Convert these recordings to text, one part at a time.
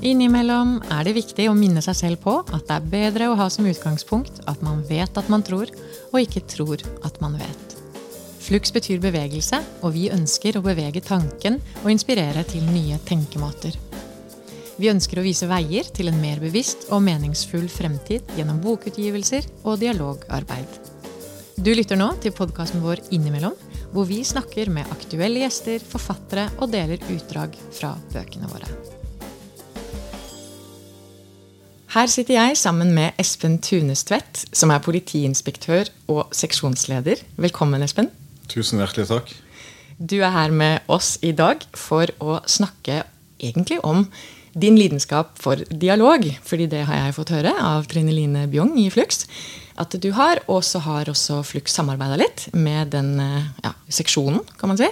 Innimellom er det viktig å minne seg selv på at det er bedre å ha som utgangspunkt at man vet at man tror, og ikke tror at man vet. Flux betyr bevegelse, og vi ønsker å bevege tanken og inspirere til nye tenkemåter. Vi ønsker å vise veier til en mer bevisst og meningsfull fremtid gjennom bokutgivelser og dialogarbeid. Du lytter nå til podkasten vår Innimellom, hvor vi snakker med aktuelle gjester, forfattere og deler utdrag fra bøkene våre. Her sitter jeg sammen med Espen Tunestvedt, som er politiinspektør og seksjonsleder. Velkommen, Espen. Tusen hjertelig takk. Du er her med oss i dag for å snakke egentlig om din lidenskap for dialog. fordi det har jeg fått høre av Trine Line Bjong i Flux at du har. Og så har også Flux samarbeida litt med den ja, seksjonen, kan man si,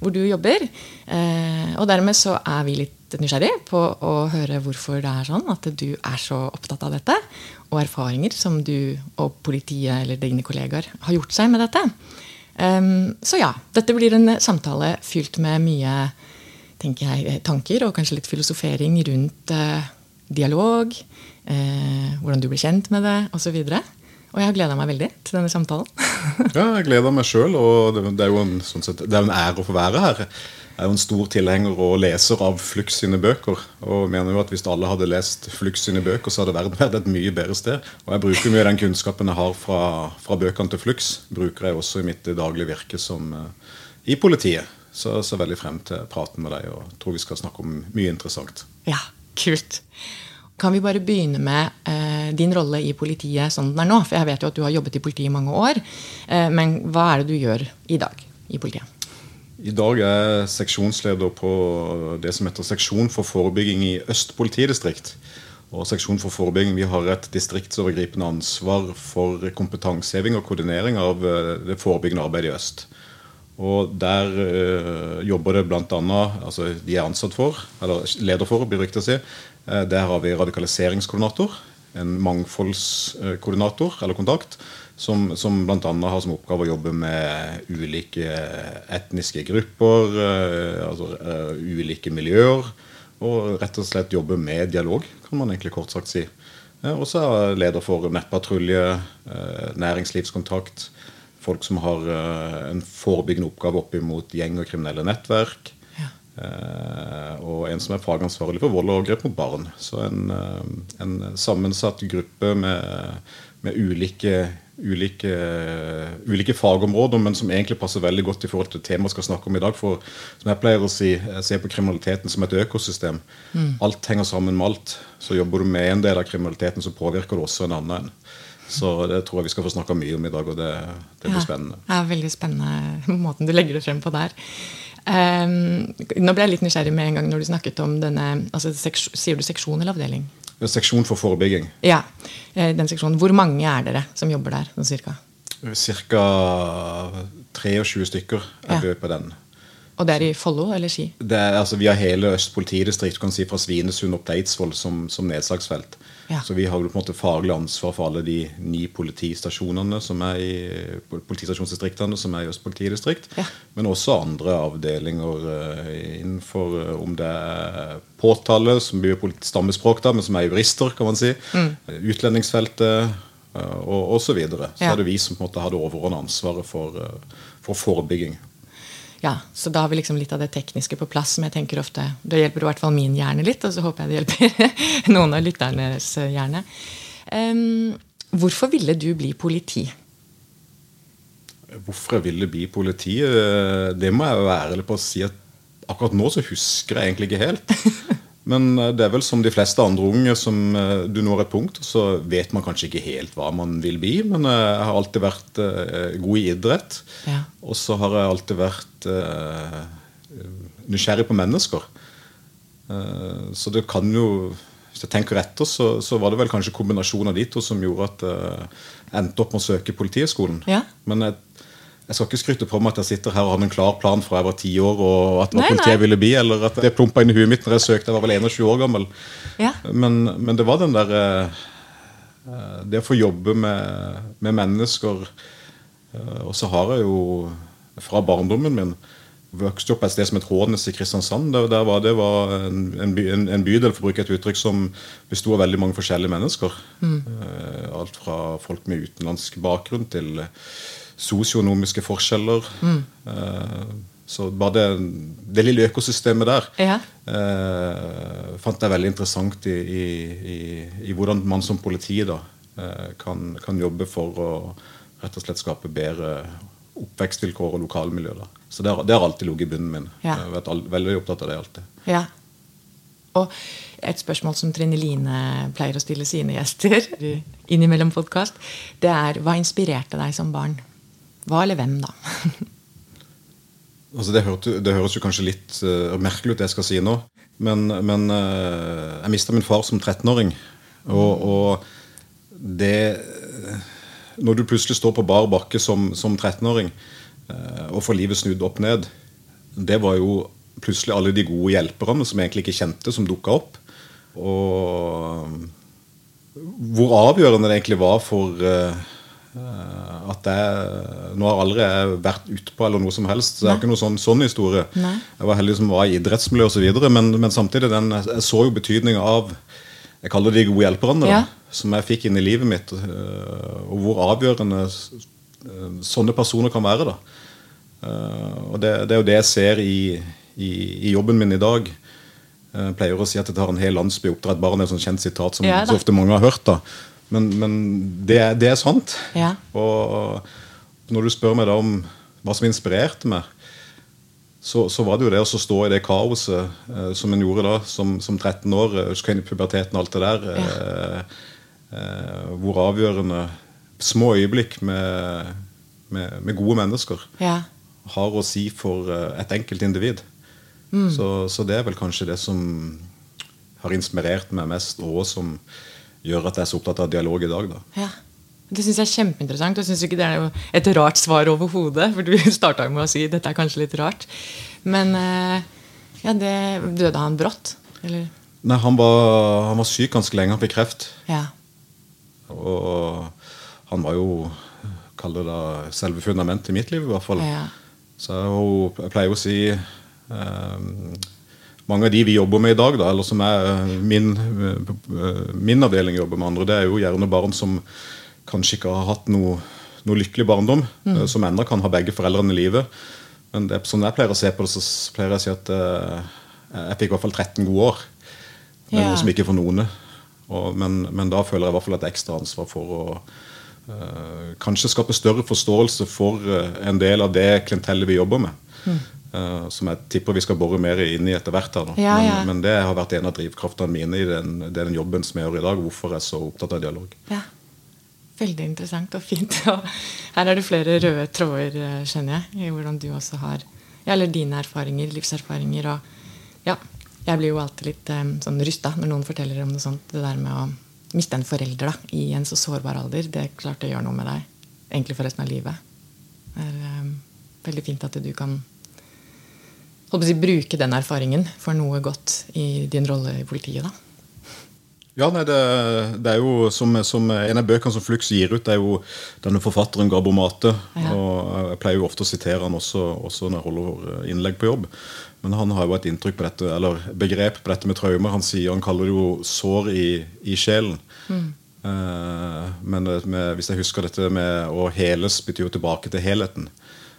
hvor du jobber. Eh, og dermed så er vi litt nysgjerrig på å høre hvorfor det er sånn at du er så opptatt av dette, og erfaringer som du og politiet eller dine kollegaer har gjort seg med dette. Um, så ja, dette blir en samtale fylt med mye jeg, tanker og kanskje litt filosofering rundt eh, dialog, eh, hvordan du blir kjent med det osv. Og, og jeg har gleda meg veldig til denne samtalen. ja, jeg gleder meg sjøl, og det, er jo en, sånn sett, det er en ære å få være her. Jeg er jo en stor tilhenger og leser av Flux sine bøker. Og mener jo at hvis alle hadde lest Flux sine bøker, så hadde verden vært et mye bedre sted. Og jeg bruker mye av den kunnskapen jeg har fra, fra bøkene til Flux, bruker jeg også i mitt daglige virke som uh, i politiet. Så jeg ser veldig frem til praten med deg og tror vi skal snakke om mye interessant. Ja, kult. Kan vi bare begynne med eh, din rolle i politiet sånn den er nå? For jeg vet jo at du har jobbet i politiet i mange år. Eh, men hva er det du gjør i dag i politiet? I dag er jeg seksjonsleder på det som heter Seksjon for forebygging i Øst politidistrikt. Og Seksjon for forebygging vi har et distriktsovergripende ansvar for kompetanseheving og koordinering av eh, det forebyggende arbeidet i øst. Og Der øh, jobber det bl.a. Altså de er ansatt for, eller leder for, blir riktig å si. Eh, der har vi radikaliseringskoordinator, en mangfoldskoordinator eller kontakt som, som bl.a. har som oppgave å jobbe med ulike etniske grupper, uh, altså uh, ulike miljøer. Og rett og slett jobbe med dialog, kan man egentlig kort sagt si. Og så er leder for nettpatrulje, næringslivskontakt. Folk som har en forebyggende oppgave opp mot gjeng og kriminelle nettverk. Ja. og en som er fagansvarlig for vold og overgrep mot barn. Så en, en sammensatt gruppe med, med ulike ulike, ulike, fagområder, men som egentlig passer veldig godt i forhold til temaet vi skal snakke om i dag. For som jeg pleier å si, jeg ser på kriminaliteten som et økosystem. Mm. Alt henger sammen med alt. Så jobber du med en del av kriminaliteten, så påvirker det også en annen. Så det tror jeg vi skal få snakka mye om i dag, og det, det blir ja, spennende. Ja, Veldig spennende måten du legger det frem på der. Um, nå ble jeg litt nysgjerrig med en gang når du snakket om denne altså, Sier du seksjon eller avdeling? Seksjon for forebygging. Ja, eh, den seksjonen. Hvor mange er dere som jobber der? sånn cirka? Ca. 23 stykker er vi på den. Og det er i Follo eller Ski? Det er, altså, vi har hele Øst politidistrikt kan si, fra Svinesund opp til Eidsvoll som, som nedslagsfelt. Ja. Så vi har på en måte faglig ansvar for alle de ni politistasjonene som er i politistasjonsdistriktene som er i Øst politidistrikt. Ja. Men også andre avdelinger uh, innenfor uh, om det er påtale, som blir stammespråk, da, men som er jurister, kan man si. Mm. Utlendingsfeltet uh, og osv. Så, videre. så ja. er det vi som på en måte har det overordnede ansvaret for, for forebygging ja, så da har vi liksom litt av det tekniske på plass. som jeg tenker ofte, Da hjelper det i hvert fall min hjerne litt, og så håper jeg det hjelper noen av lytternes hjerne. Um, hvorfor ville du bli politi? Hvorfor jeg ville bli politi? Eh, det må jeg være ærlig på å si at akkurat nå så husker jeg egentlig ikke helt. Men eh, det er vel som de fleste andre unge som eh, du når et punkt, så vet man kanskje ikke helt hva man vil bli. Men eh, jeg har alltid vært god i idrett. Ja. Og så har jeg alltid vært nysgjerrig på mennesker. Så det kan jo Hvis jeg tenker etter, så, så var det vel kanskje kombinasjonen av de to som gjorde at jeg endte opp med å søke Politihøgskolen. Ja. Men jeg jeg skal ikke skryte på meg at jeg sitter her og har en klar plan fra jeg var ti år, og at det var politiet jeg ville bli, eller at det plumpa inn i huet mitt når jeg søkte. Jeg var vel 21 år gammel. Ja. Men, men, det var den der eh, Det å få jobbe med, med mennesker. Eh, og så har jeg jo fra barndommen min vokste opp et sted som het Hånes i Kristiansand. Der, der var det var en, en, by, en, en, bydel for å bruke et uttrykk som besto av veldig mange forskjellige mennesker. Mm. Uh, alt fra folk med utenlandsk bakgrunn til sosionomiske forskjeller. Mm. Uh, så bare det, det, lille økosystemet der ja. eh, fant jeg veldig interessant i, i, i, i, hvordan man som politi da kan, kan jobbe for å rett og slett skape bedre oppvekstvilkår og lokalmiljø. Da. Så det har, det har, alltid ligget i bunnen min. Ja. Jeg har vært veldig opptatt av det alltid. Ja. Og et spørsmål som Trine Line pleier å stille sine gjester innimellom podkast, det er hva inspirerte deg som barn? Hva eller hvem, da? altså det, hørte, det, høres jo kanskje litt uh, merkelig ut, det jeg skal si nå. Men, men uh, jeg mista min far som 13-åring. Og, og det når du plutselig står på bar bakke som, som 13-åring uh, og får livet snudd opp ned, det var jo plutselig alle de gode hjelperne som jeg egentlig ikke kjente, som dukka opp. Og hvor avgjørende det egentlig var for uh, at jeg Nå har aldri vært utpå eller noe som helst. Så det er ikke noe sånn, sånn historie. Nei. Jeg var heldig som var i idrettsmiljø osv. Men, men samtidig den, jeg så jo betydninga av jeg kaller det de gode hjelperne. Ja som jeg fikk inn i livet mitt, eh, og hvor avgjørende eh, sånne personer kan være. da. Eh, og det, det er jo det jeg ser i, i, i, jobben min i dag. Jeg pleier å si at jeg tar en hel landsby oppdra et barn. er et sånt kjent sitat som ja, så ofte mange har hørt. da. Men, men det, det, er sant. Ja. Og når du spør meg da om hva som inspirerte meg, så, så, var det jo det å stå i det kaoset eh, som en gjorde da, som, som 13 år. Husker inn i puberteten og alt det der. Ja. Eh, Eh, hvor avgjørende små øyeblikk med, med, med gode mennesker ja. har å si for eh, et enkelt individ. Mm. Så, så, det er vel kanskje det som har inspirert meg mest, og som gjør at jeg er så opptatt av dialog i dag. Da. Ja. Det syns jeg er kjempeinteressant. Jeg syns ikke det er et rart svar overhodet. For du starta med å si dette er kanskje litt rart. Men eh, ja, det, døde han brått? Eller? Nei, han var, han var syk ganske lenge. Han fikk kreft. Ja. Og han var jo Kall det da selve fundamentet i mitt liv, i hvert fall. Ja. Så jeg pleier å si um, mange av de vi jobber med i dag, da, eller som er eh, min, eh, min, avdeling jobber med andre, det er jo gjerne barn som kanskje ikke har hatt noe, noe lykkelig barndom, mm. som ennå kan ha begge foreldrene i livet. Men det, sånn jeg pleier å se på det, så pleier jeg å si at jeg fikk i hvert fall 13 gode år. Det er noe som ikke er for noen. Og, men, men, da føler jeg i hvert fall et ekstra ansvar for å uh, kanskje skape større forståelse for en del av det klientellet vi jobber med. Mm. Uh, som jeg tipper vi skal bore mer inn i etter hvert. her ja, men, ja. men, det har vært en av drivkraftene mine i den, den, jobben som jeg gjør i dag. Hvorfor jeg er så opptatt av dialog. Ja. Veldig interessant og fint. Og her er det flere røde tråder, skjønner jeg, i hvordan du også har Eller dine erfaringer, livserfaringer. og ja, jeg blir jo alltid litt um, sånn rysta når noen forteller om noe sånt. Det der med å miste en forelder da, i en så sårbar alder, det er klart det gjør noe med deg. Egentlig for resten av livet. Det er um, veldig fint at du kan si, bruke den erfaringen for noe godt i din rolle i politiet. da. Ja, nei, det, det, er jo som, som, En av bøkene som Flux gir ut, det er jo denne forfatteren Gabo Mate. Ja. og Jeg pleier jo ofte å sitere han også, også når jeg holder innlegg på jobb. Men han har jo et inntrykk på dette, eller begrep på dette med traumer. Han sier, han kaller det jo sår i, i sjelen. Mm. Eh, men med, hvis jeg husker dette med å heles, betyr jo tilbake til helheten.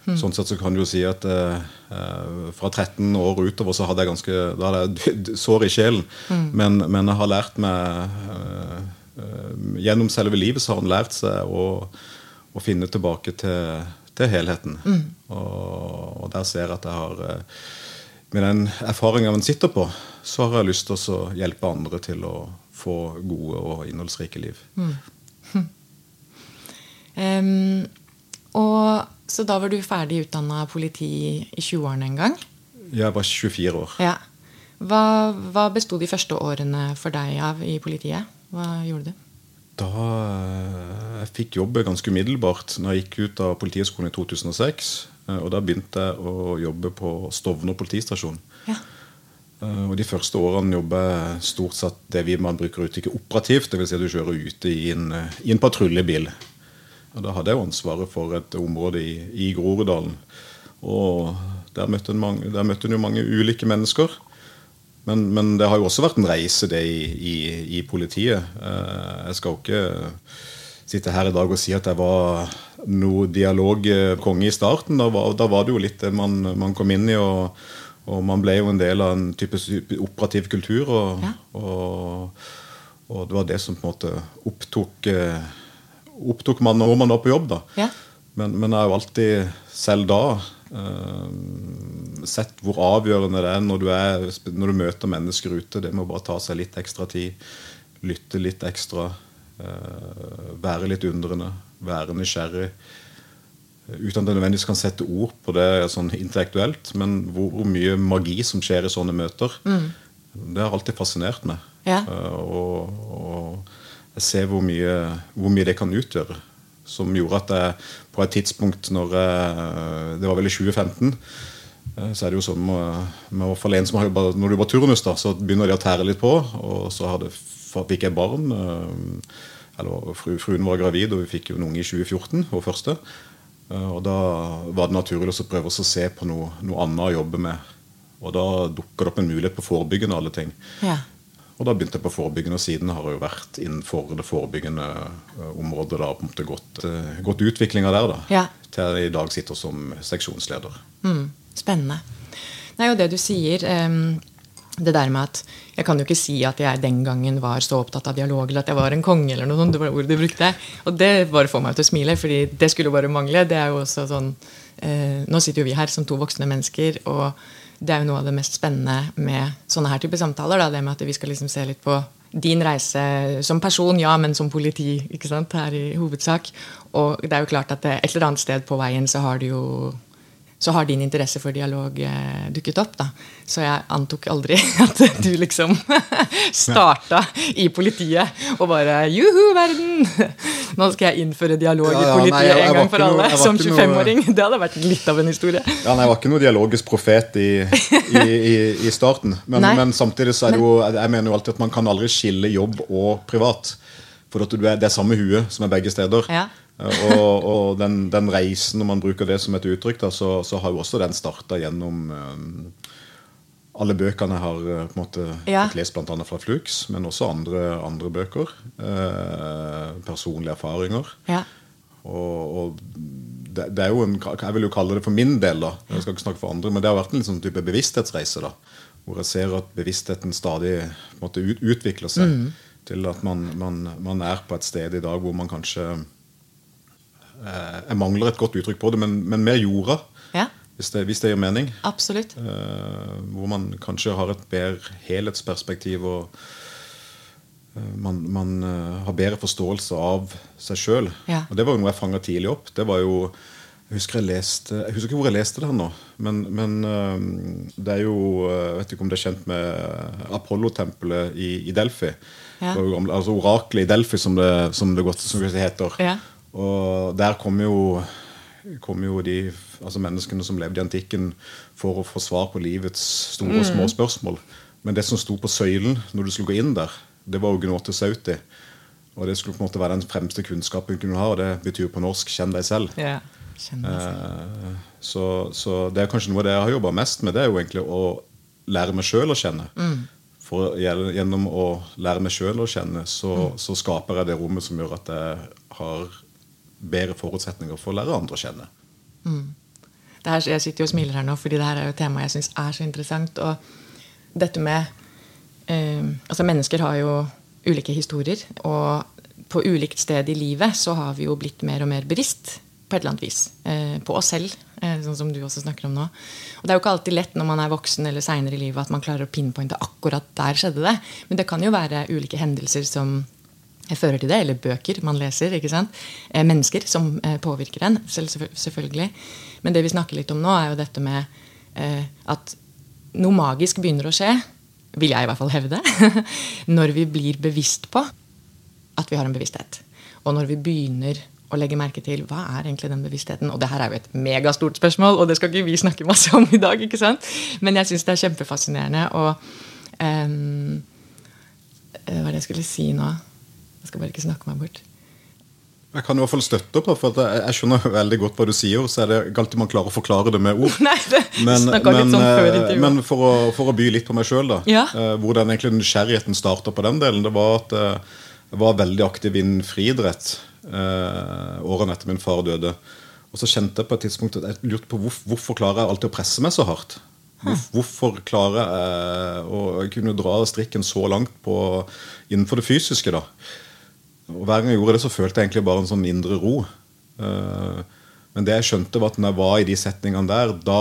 Mm. Sånn sett så kan du jo si at eh, eh fra 13 år utover så hadde jeg ganske da hadde jeg sår i sjelen. Mm. Men, men, jeg har lært meg eh, eh, Gjennom selve livet så har han lært seg å, å finne tilbake til, til helheten. Mm. Og, og, der ser jeg at jeg har eh, med den erfaringa man sitter på, så har jeg lyst til å hjelpe andre til å få gode og innholdsrike liv. Mm. Um, og Så da var du ferdig utdanna politi i 20-årene en gang? Jeg var 24 år. Ja. Hva, hva besto de første årene for deg av i politiet? Hva gjorde du? Da eh, jeg fikk jobbe ganske umiddelbart når jeg gikk ut av Politihøgskolen i 2006. Eh, og da begynte jeg å jobbe på Stovner politistasjon. Ja. Eh, og De første årene jobber jeg stort sett det vi man bruker uttrykket operativt. Dvs. Si at du kjører ute i en, i en patruljebil. Og Da hadde jeg jo ansvaret for et område i, i Groruddalen. Og Der møtte en, mange, der møtte en jo mange ulike mennesker. Men, men, det har jo også vært en reise, det, i, i, i politiet. Eh, jeg skal jo ikke sitte her i dag og si at jeg var noe dialogkonge i starten. Da var, da var, det jo litt det man, man kom inn i. og og man ble jo en del av en type operativ kultur. Og, ja. og, og, det var det som på en måte opptok, eh, opptok man når man var på jobb. da. Ja. Men, men, jeg har jo alltid, selv da, uh, sett hvor avgjørende det er når du, er når du, møter mennesker ute. Det med å bare ta seg litt ekstra tid, lytte litt ekstra, uh, være litt undrende, være nysgjerrig uten at jeg nødvendigvis kan sette ord på det sånn intellektuelt, men hvor, hvor, mye magi som skjer i sånne møter, mm. det har alltid fascinert meg. Ja. Uh, og, og, ser hvor mye, hvor mye, det kan utgjøre. Som gjorde at jeg på et tidspunkt når jeg, Det var vel i 2015. Uh, så er det jo sånn med, med å falle en som har jobba Når du jobber turnus, da, så begynner de å tære litt på. Og så hadde, fikk jeg barn. Eller fru, Fruen var gravid, og vi fikk jo en unge i 2014, vår første. Eh, og Da var det naturlig å prøve å se på noe, noe, annet å jobbe med. Og Da dukker det opp en mulighet på forebyggende alle ting. Ja. Og Da begynte jeg på forebyggende, og siden har jeg jo vært innenfor det forebyggende eh, området. da, på en måte Gått, eh, gått utviklinga der, da. Ja. Til jeg i dag sitter som seksjonsleder. Mm, spennende. Nei, og det du sier. Det der med at Jeg kan jo ikke si at jeg den gangen var så opptatt av dialog, eller at jeg var en konge, eller noe sånt. Det var ordet du brukte. Og det bare får meg til å smile, fordi det skulle bare mangle. Det er jo også sånn eh, Nå sitter jo vi her som to voksne mennesker, og det er jo noe av det mest spennende med sånne her type samtaler. Da, det med at vi skal liksom se litt på din reise som person, ja, men som politi ikke sant, her i hovedsak. Og det er jo klart at et eller annet sted på veien så har du jo så har din interesse for dialog eh, dukket opp. da. Så jeg antok aldri at du liksom starta i politiet og bare Juhu, verden! Nå skal jeg innføre dialog ja, ja, i politiet nei, jeg, en gang for alle. Noe, som 25-åring. Det hadde vært litt av en historie. Ja, nei, Jeg var ikke noe dialogisk profet i, i, i, i starten. Men, men, samtidig så er det jo Jeg mener jo alltid at man kan aldri skille jobb og privat. For at er, det samme huet som er begge steder. Ja. Og, og den, den, reisen, når man bruker det som et uttrykk, da, så, så, har jo også den starta gjennom um, alle bøkene jeg har eh, på en måte ja. lest bl.a. fra Flux, men også andre, andre bøker. Eh, personlige erfaringer. Ja. Og, og det, det, er jo en, Jeg vil jo kalle det for min del, da. Jeg skal ikke snakke for andre, men det har vært en sånn type bevissthetsreise. da, Hvor jeg ser at bevisstheten stadig måte, ut, utvikler seg. Mm. Til at man, man, man er på et sted i dag hvor man kanskje Eh, jeg mangler et godt uttrykk på det, men, men mer jorda. Ja. Hvis, det, hvis, det, gir mening. Absolutt. Eh, hvor man kanskje har et bedre helhetsperspektiv og eh, man, man har bedre forståelse av seg sjøl. Ja. Og det var jo noe jeg fanga tidlig opp. Det var jo jeg husker, jeg, leste, jeg husker ikke hvor jeg leste det nå, men, men det er jo Jeg vet ikke om det er kjent med Apollo-tempelet i, i, Delfi. Ja. Altså Oraklet i Delfi, som det, som det godt som det heter. Ja. Og der kom jo, kom jo de altså menneskene som levde i antikken, for å få svar på livets store og små mm. spørsmål. Men det som sto på søylen når du skulle gå inn der, det var jo gnote sauti. Og det skulle på en måte være den fremste kunnskapen du kunne ha, og det betyr på norsk 'kjenn deg selv'. Ja, kjenn deg selv. Eh, så, så, det er kanskje noe av det jeg har jobba mest med, det er jo egentlig å lære meg sjøl å kjenne. Mm. For Gjennom å lære meg sjøl å kjenne, så, mm. så, skaper jeg det rommet som gjør at jeg har bedre forutsetninger for å lære andre å kjenne. Mm. Her, jeg sitter jo og smiler her nå, fordi det her er jo et tema jeg syns er så interessant. Og dette med eh, Altså, mennesker har jo ulike historier. Og på ulikt sted i livet så har vi jo blitt mer og mer bevisst på et eller annet vis. Eh, på oss selv, eh, sånn som du også snakker om nå. Og Det er jo ikke alltid lett når man er voksen eller seinere i livet at man klarer å pinpointe akkurat der skjedde det. Men det kan jo være ulike hendelser som fører til det, eller bøker man leser. ikke sant? Eh, mennesker som eh, påvirker en, selv, selvfølgelig. Men det vi snakker litt om nå, er jo dette med eh, at noe magisk begynner å skje, vil jeg i hvert fall hevde, når vi blir bevisst på at vi har en bevissthet. Og når vi begynner å legge merke til hva er egentlig den bevisstheten. Og det her er jo et megastort spørsmål, og det skal ikke vi snakke masse om i dag. ikke sant? Men jeg syns det er kjempefascinerende. Og um, hva er det jeg skulle si nå? Jeg skal bare ikke snakke meg bort. Jeg kan i hvert fall støtte opp, for jeg, skjønner veldig godt hva du sier. Så er det ikke alltid man klarer å forklare det med ord. Nei, det men, men, sånn før eh, men for, å, for å by litt på meg sjøl. Ja. hvor Hvordan egentlig nysgjerrigheten starta på den delen, det var at eh, jeg var veldig aktiv innen friidrett eh, årene etter min far døde. Og så kjente jeg på et tidspunkt at jeg lurte på hvorfor, hvorfor klarer jeg alltid å presse meg så hardt. Hvorfor klarer jeg å kunne dra strikken så langt på, innenfor det fysiske? da og Hver gang jeg gjorde det, så følte jeg egentlig bare en sånn indre ro. Eh, men det jeg skjønte, var at når jeg var i de setningene der, da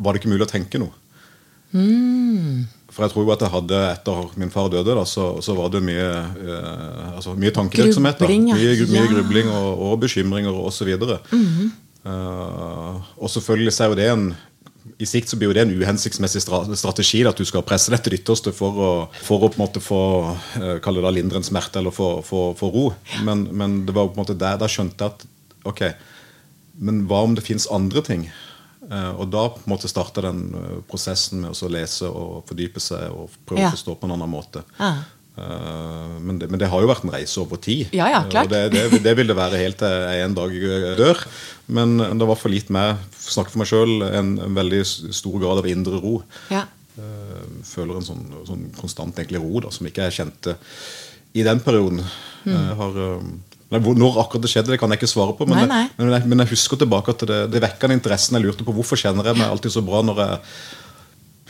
var det ikke mulig å tenke noe. For jeg tror jo at jeg hadde etter min far døde, da, så, så var det mye, eh, altså mye tankevirksomhet. Grubling, ja. Mye, mye Ja. grubling og, og bekymringer osv. videre uh, og selvfølgelig så er jo det en i sikt så blir jo det en uhensiktsmessig strategi at du skal presse dette ytterste for å, for å på en måte få eh, kalle det lindre en smerte eller få, få, få ro. Men, men det var på en måte der da skjønte jeg at ok, men hva om det fins andre ting? Eh, og da på en måte starta den eh, prosessen med å lese og fordype seg og prøve Ja. å forstå på en annen måte. Ja. Eh, men, det, men det har jo vært en reise over tid. Ja, ja, klart. Og det, det, det vil det være helt til jeg en dag dør. Men det var for litt meg, snakk for meg sjøl, en, en veldig stor grad av indre ro. Ja. Eh, føler en sånn, sånn konstant egentlig ro da, som ikke jeg kjente i den perioden. Mm. Har, eh, når akkurat det skjedde, det kan jeg ikke svare på. Men, Nei, jeg- nei. men, jeg, men jeg husker tilbake at det, det vekker den interessen. Jeg lurte på hvorfor kjenner jeg meg alltid så bra når jeg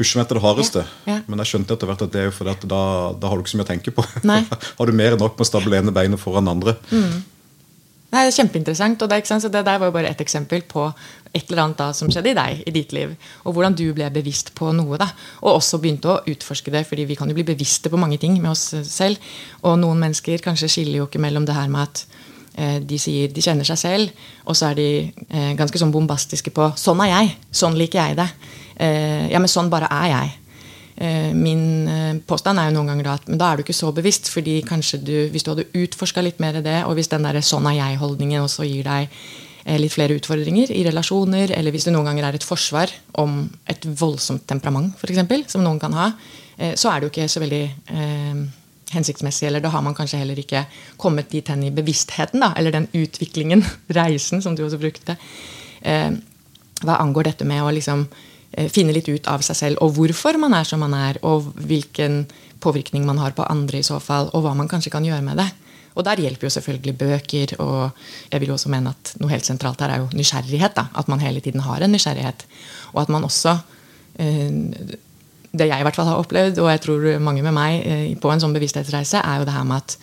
pusher meg til det hardeste. Ja, ja. Men jeg skjønte etter hvert at det er jo fordi at da, da har du ikke så mye å tenke på. Har du mer enn nok med å stable ene beinet foran andre. andre. Nei, det er Kjempeinteressant. og Det? Så det der var jo bare ett eksempel på et eller annet da som skjedde i deg, i ditt liv. Og hvordan du ble bevisst på noe. da, Og også begynte å utforske det. fordi vi kan jo bli bevisste på mange ting med oss selv. Og noen mennesker kanskje skiller jo ikke mellom det her med at eh, de sier de kjenner seg selv, og så er de eh, ganske sånn bombastiske på 'sånn er jeg', 'sånn liker jeg det'. Eh, ja, men sånn bare er jeg. Eh, Min eh, påstand er jo noen ganger da at men da er du ikke så bevisst. fordi kanskje du, Hvis du hadde utforska litt mer det, og hvis den der 'sånn er jeg'-holdningen også gir deg litt flere utfordringer i relasjoner, eller hvis det noen ganger er et forsvar om et voldsomt temperament, for eksempel, som noen kan ha, så er det jo ikke så veldig eh, hensiktsmessig. Eller da har man kanskje heller ikke kommet dit hen i bevisstheten, da, eller den utviklingen, reisen, som du også brukte. Eh, hva angår dette med å liksom finne litt ut av seg selv, og hvorfor man er som man er, og hvilken påvirkning man har på andre i så fall, og hva man kanskje kan gjøre med det. Og der hjelper jo selvfølgelig bøker, og jeg vil jo også mene at noe helt sentralt her er jo nysgjerrighet. da, At man hele tiden har en nysgjerrighet. Og at man også eh, Det jeg i hvert fall har opplevd, og jeg tror mange med meg eh, på en sånn bevissthetsreise, er jo det her med at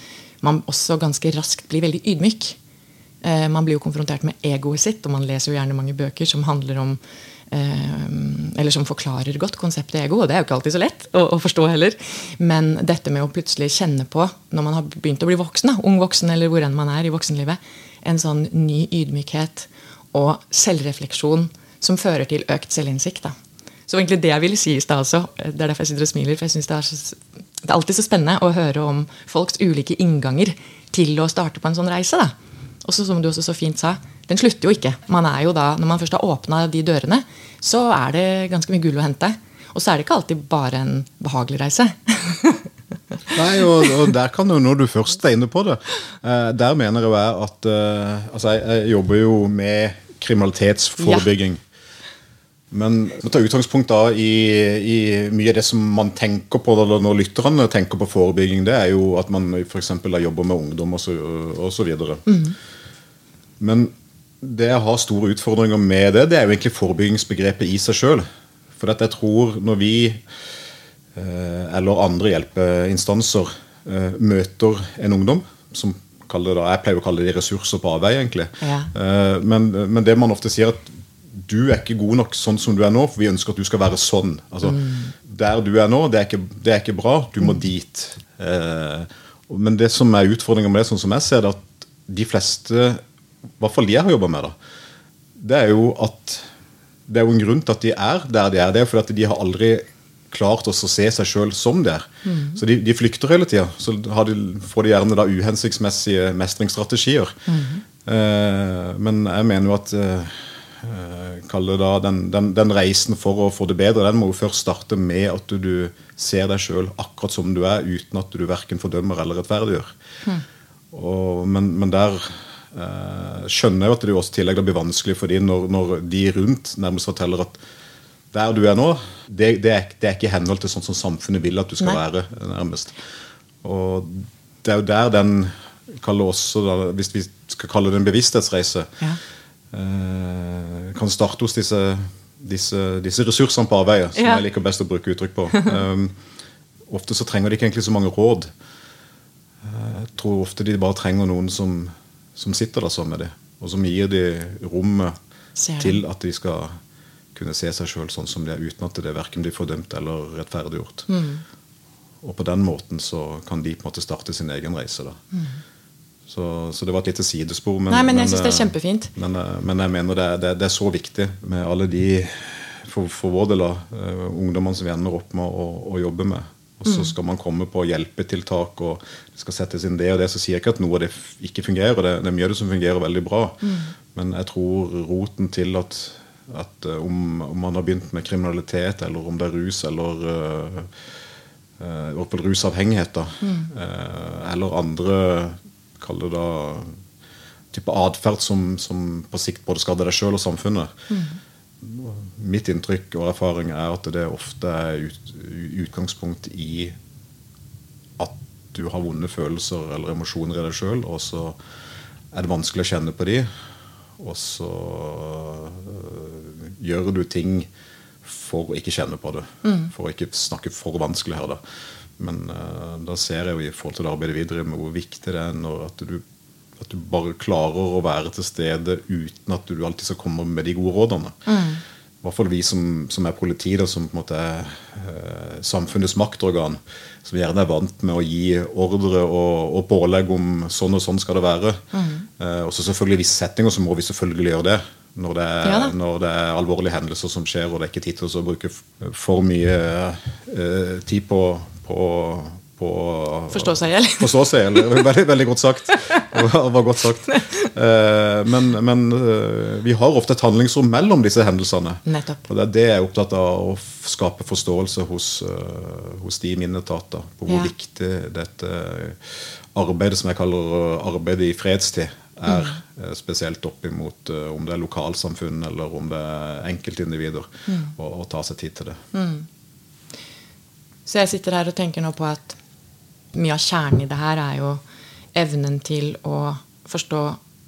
man også ganske raskt blir veldig ydmyk. Eh, Man blir jo konfrontert med egoet sitt, og man leser jo gjerne mange bøker som handler om eh, Eller som forklarer godt konseptet ego, og det er jo ikke alltid så lett å, å forstå heller. Men dette med å plutselig kjenne på, når man har begynt å bli voksen, ung voksen eller hvor enn man er i voksenlivet, en sånn ny ydmykhet og selvrefleksjon som fører til økt selvinnsikt. da. Så egentlig det jeg ville si i stad også. Det er derfor jeg sitter og smiler. for jeg synes det er, så, det er alltid så spennende å høre om folks ulike innganger til å starte på en sånn reise. da. Og så, som du også så fint sa, den slutter jo ikke. Man er jo da, Når man først har åpna de dørene, så er det ganske mye gull å hente. Og så er det ikke alltid bare en behagelig reise. Nei, og, og der kan jo, når du først er inne på det eh, Der mener jeg at eh, Altså, jeg, jeg jobber jo med kriminalitetsforebygging. Men å ta utgangspunkt da i, i mye av det som man tenker på eller når lytterne tenker på forebygging, det er jo at man f.eks. jobber med ungdom osv. Men det jeg har store utfordringer med det, det er jo egentlig forebyggingsbegrepet i seg sjøl. For at jeg tror når vi eh, eller andre hjelpeinstanser eh, møter en ungdom som det da, Jeg pleier å kalle det ressurser på avveie, egentlig. Ja. Eh, Men, men det man ofte sier at du er ikke god nok sånn som du er nå, for vi ønsker at du skal være sånn. Altså, Der du er nå, det er ikke, det er ikke bra. Du må dit. Eh, men det som er utfordringa med det, sånn som jeg ser det, at de fleste, i hvert fall de jeg har jobba med, da, det er jo at det er jo en grunn til at de er der de er. Det er fordi at de har aldri klart å se seg sjøl som de er. Så de, de flykter hele tida. Så har de, får de gjerne da uhensiktsmessige mestringsstrategier. Eh, men jeg mener jo at eh, eh, Kall det da den, den, den reisen for å få det bedre, den må jo først starte med at du, du ser deg sjøl akkurat som du er, uten at du verken fordømmer eller rettferdiggjør. Og, men, men der eh, skjønner jeg jo at det også tillegg blir vanskelig for dem når, når, de rundt nærmest forteller at der du er nå, det, det, er, det er, ikke i henhold til sånn som samfunnet vil at du skal Nei. være. nærmest. Og det er jo der den kaller også, da, Hvis vi skal kalle det en bevissthetsreise, ja. Eh, kan starte hos disse, disse, disse ressursene på avveie, som ja. jeg liker best å bruke uttrykk på. um, ofte så trenger de ikke egentlig så mange råd. Eh, jeg tror ofte de bare trenger noen som, som sitter der sammen med dem, og som gir dem rommet til at de skal kunne se seg sjøl sånn som de er, uten at det er verken blir fordømt eller rettferdiggjort. Mm. Og på den måten så kan de på en måte starte sin egen reise. da. Mm. Så, så, det var et lite sidespor. Men, Nei, men jeg synes det er kjempefint. Men, men jeg mener det, det, det, er så viktig med alle de for, for vår del uh, ungdommene som vi ender opp med å, å jobbe med. Og så mm. skal man komme på hjelpetiltak, og det skal settes inn det og det. Så sier jeg ikke at noe av det ikke fungerer. Det, det er mye av det som fungerer veldig bra. Mm. Men jeg tror roten til at, at om, om, man har begynt med kriminalitet, eller om det er rus, eller uh, uh, rusavhengighet, da, mm. uh, eller andre Kall det da type atferd som, som, på sikt både skader deg sjøl og samfunnet. Mm mitt inntrykk og erfaring er at det ofte er ut, utgangspunkt i at du har vonde følelser eller emosjoner i deg sjøl, og så er det vanskelig å kjenne på de. Og så øh, gjør du ting for å ikke kjenne på det. Mm. For å ikke snakke for vanskelig her, da. Men uh, da ser jeg jo i forhold til det arbeidet videre med hvor viktig det er når at du, at du bare klarer å være til stede uten at du alltid skal komme med de gode rådene. Mm i hvert fall vi som, som er politi, da, som på en måte er uh, samfunnets maktorgan, som gjerne er vant med å gi ordre og, og pålegg om sånn og sånn skal det være. Mm. Uh, og så selvfølgelig I visse settinger så må vi selvfølgelig gjøre det. Når det, er, ja, når det, er, alvorlige hendelser som skjer, og det er ikke tid til å bruke for mye eh, tid på, på på Forstå seg i hjel. Forstå seg i hjel. Veldig, veldig godt sagt. Var godt sagt. Eh, men, men, eh, vi har ofte et handlingsrom mellom disse hendelsene. Nettopp. Og Det er det jeg er opptatt av, å skape forståelse hos, eh, hos de i mine etater. På hvor ja. viktig dette arbeidet som jeg kaller arbeidet i fredstid, er. Mm. Spesielt opp imot om det er lokalsamfunn eller om det er enkeltindivider. Mm. Og ta seg tid til det. Mm. Så jeg sitter her og tenker nå på at mye av kjernen i det her er jo evnen til å forstå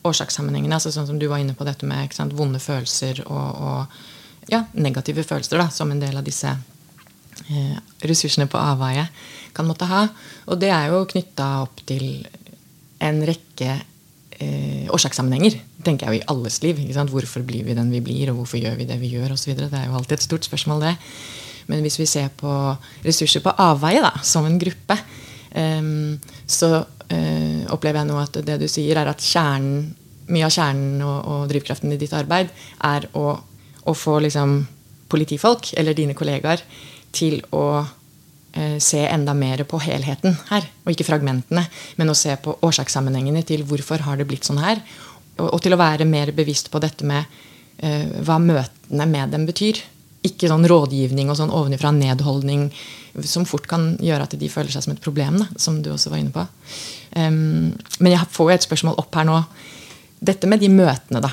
årsakssammenhengene. Altså sånn som du var inne på dette med sant, vonde følelser og, og ja, negative følelser da, som en del av disse eh, ressursene på avveie kan måtte ha. Og det er jo knytta opp til en rekke eh, årsakssammenhenger, tenker jeg jo i alles liv. Hvorfor blir vi den vi blir, og hvorfor gjør vi det vi gjør, osv. Det er jo alltid et stort spørsmål, det. Men hvis vi ser på ressurser på avveie som en gruppe, Um, så uh, opplever jeg nå at det du sier, er at kjernen, mye av kjernen og, og drivkraften i ditt arbeid er å, å få liksom, politifolk, eller dine kollegaer, til å uh, se enda mer på helheten her, og ikke fragmentene, men å se på årsakssammenhengene til hvorfor har det blitt sånn her, og, og til å være mer bevisst på dette med uh, hva møtene med dem betyr. Ikke sånn rådgivning og sånn ovenifra nedholdning som fort kan gjøre at de føler seg som et problem, da, som du også var inne på. Um, men jeg får jo et spørsmål opp her nå. Dette med de møtene da,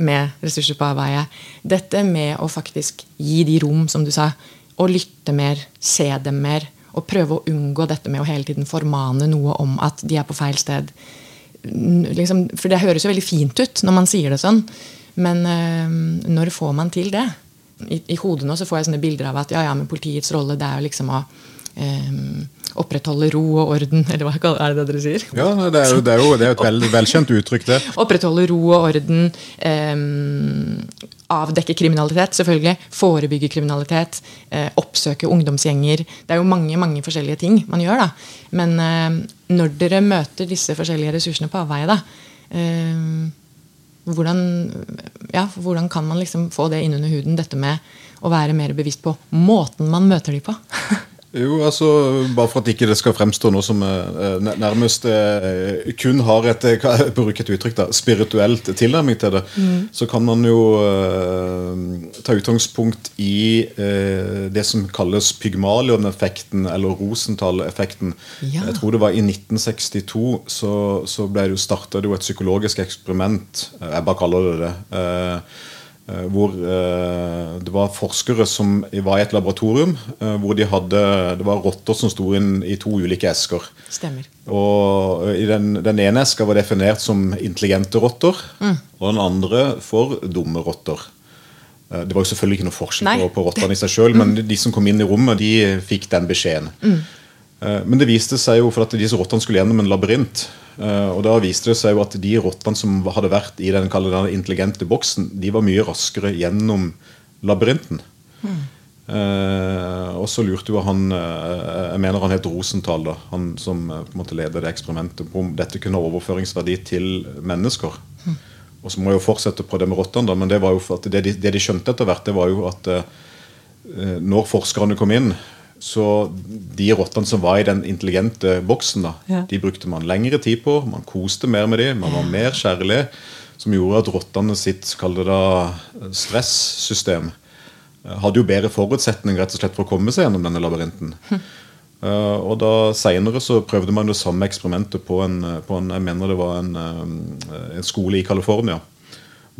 med ressurser på avveie. Dette med å faktisk gi de rom, som du sa. Og lytte mer, se dem mer. Og prøve å unngå dette med å hele tiden formane noe om at de er på feil sted. Liksom, for det høres jo veldig fint ut når man sier det sånn. Men øh, når får man til det? I, i, hodet nå så får jeg sånne bilder av at ja, ja, men politiets rolle det er jo liksom å um, opprettholde ro og orden. Eller hva er det dere sier? Ja, Det er jo, det er jo, det er et vel, velkjent uttrykk, det. Opprettholde ro og orden. Um, avdekke kriminalitet, selvfølgelig. Forebygge kriminalitet. Uh, oppsøke ungdomsgjenger. Det er jo mange mange forskjellige ting man gjør. da. Men uh, når dere møter disse forskjellige ressursene på avveie, da, uh, hvordan, ja, hvordan kan man liksom få det innunder huden, dette med å være mer bevisst på måten man møter dem på? Jo, altså, Bare for at ikke det skal fremstå noe som eh, nærmest eh, kun har et uh, bruke et uttrykk da, spirituelt tilnærming til det, mm. så kan man jo ta utgangspunkt i det som kalles Pygmalion-effekten, eller Rosenthal-effekten. Ja. Jeg tror det var i 1962 så, så ble det jo starta et psykologisk eksperiment. Jeg bare kaller det det Eh, hvor eh, det var forskere som var i et laboratorium. Eh, hvor de hadde, Det var rotter som sto inn i to ulike esker. Stemmer. Og i den, den ene eska var definert som intelligente rotter, mm. og den andre for dumme rotter. Det var jo selvfølgelig ikke noe forskjell på, på rottene i seg sjøl, men mm. de som kom inn i rommet, de fikk den beskjeden. Mm. Men det viste seg jo for at disse rottene skulle gjennom en labyrint. Uh, og Da viste det seg jo at de rottene som hadde vært i den, den intelligente boksen, de var mye raskere gjennom labyrinten. Mm. Uh, og så lurte jo han uh, Jeg mener han het Rosenthal, da, han som på en måte leder det eksperimentet, på om dette kunne ha overføringsverdi til mennesker. Mm. Og så må jeg jo fortsette på det med rottene, men det var jo at det de, det de skjønte etter hvert, det var jo at når forskerne kom inn så de rottene som var i den intelligente boksen, da, ja. de brukte man lengre tid på. Man koste mer med dem, man var mer kjærlig. Som gjorde at rottene sitt stressystem eh, hadde jo bedre forutsetning rett og slett for å komme seg gjennom denne labyrinten. Hm. Uh, og da Seinere prøvde man det samme eksperimentet på en, på en jeg mener det var en, en skole i California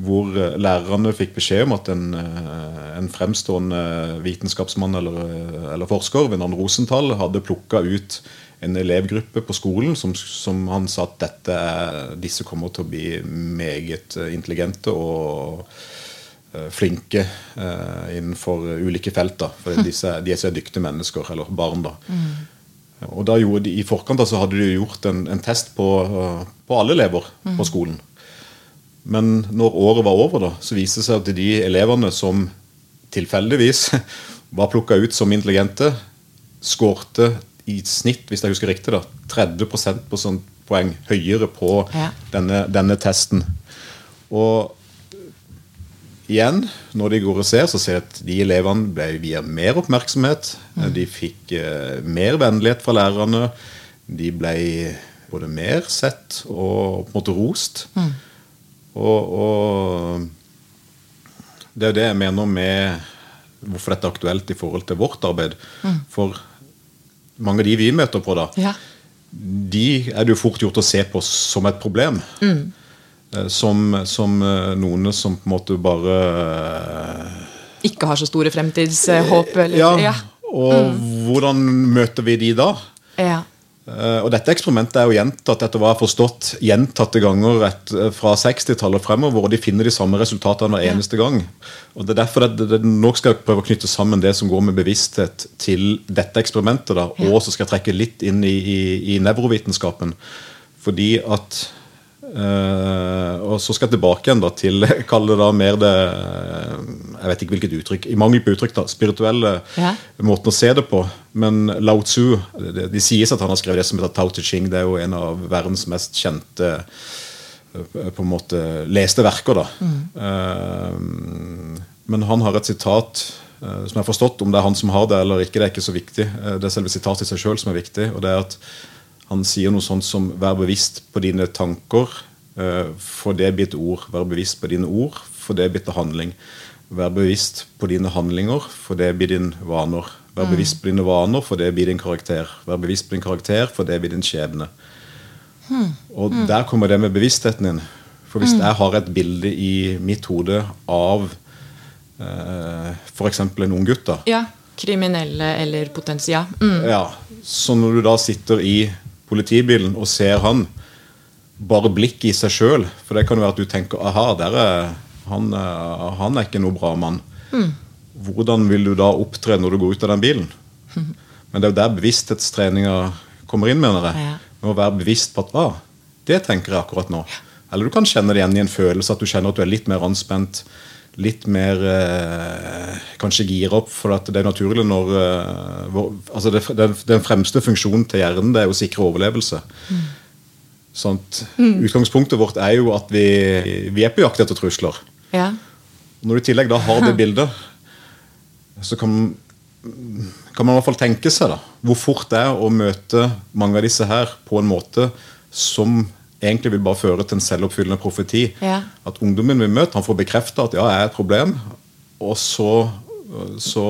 hvor eh, lærerne fikk beskjed om at en, eh, en fremstående vitenskapsmann eller, eh, eller, forsker ved navn Rosenthal hadde plukka ut en elevgruppe på skolen som, som han sa at dette, disse kommer til å bli meget intelligente og flinke innenfor ulike felt. Da, for disse, de er dyktige mennesker, eller barn. da. Mm. Og da gjorde de, I forkant da, så hadde de gjort en, en test på, på alle elever mm. på skolen. Men når året var over, da, så viste det seg at de elevene som tilfeldigvis var plukka ut som intelligente, skårte i snitt, hvis jeg husker riktig, da, 30 prosentpoeng høyere på ja. denne, denne, testen. Og igjen, når de går og ser, så ser jeg at de elevene ble via mer oppmerksomhet. Mm. De fikk eh, mer vennlighet fra lærerne. De ble både mer sett og på en måte rost. Mm. Og, og, det er det jeg mener med hvorfor dette er aktuelt i forhold til vårt arbeid. Mm. For mange av de vi møter på, da, ja. de er det jo fort gjort å se på som et problem. Mm. Eh, som, som, eh, noen som på en måte bare eh, Ikke har så store fremtidshåp? Eller, ja. ja. Og mm. hvordan møter vi de da? Ja. Uh, og Dette eksperimentet er jo gjentatt etter hva jeg har forstått, gjentatte ganger et, uh, fra 60-tallet fremover. og De finner de samme resultatene hver eneste gang. Og det er derfor det, det, Nå skal jeg prøve å knytte sammen det som går med bevissthet til dette eksperimentet. Da. Og så skal jeg trekke litt inn i, i, i nevrovitenskapen. Fordi at Uh, og så skal jeg tilbake igjen da, til kall det da mer det Jeg vet ikke hvilket uttrykk. I mangel på uttrykk, da. Spirituelle ja. måten å se det på. Men Lao Tzu Det, de sies at han har skrevet det som heter Tao Te Ching. Det er jo en av verdens mest kjente eh, på en måte leste verker. da mm. uh, Men han har et sitat uh, som jeg har forstått. Om det er han som har det eller ikke, det er ikke så viktig. det er selve sitatet i seg sjøl som er viktig. og det er at han sier noe sånt som 'vær bevisst på dine tanker', eh, for det blir et ord. 'Vær bevisst på dine ord, for det blir til handling'. 'Vær bevisst på dine handlinger, for det blir din vaner'. 'Vær mm. bevisst på dine vaner, for det blir din karakter'. 'Vær bevisst på din karakter, for det blir din skjebne'. Mm. Og mm. der kommer det med bevisstheten din. For hvis mm. jeg har et bilde i mitt hode av eh, f.eks. en ung gutt da. Ja, Kriminelle eller potensial. Mm. Ja, Så når du da sitter i politibilen og ser han, bare blikket i seg sjøl For det kan jo være at du tenker aha, der er, han, eh, han er ikke noe bra mann. Mm. Hvordan vil du da opptre når du går ut av den bilen? Mm. Men det er jo der bevissthetstreninga kommer inn, mener jeg. Ja. Med å være bevisst på at ah, det tenker jeg akkurat nå. Eller du kan kjenne det igjen i en følelse, at du kjenner at du er litt mer anspent litt mer eh, kanskje gire opp. For det er naturlig når eh, hvor, altså det, den, den, fremste funksjonen til hjernen det er å sikre overlevelse. Mm. Mm. Utgangspunktet vårt er jo at vi, vi er på jakt etter trusler. Ja. Når du i tillegg da har det bildet, så kan kan man i hvert fall tenke seg da, hvor fort det er å møte mange av disse her på en måte som egentlig vil bare føre til en selvoppfyllende profeti. Ja. At ungdommen vi møter, han får bekrefta at ja, jeg er et problem, og så, så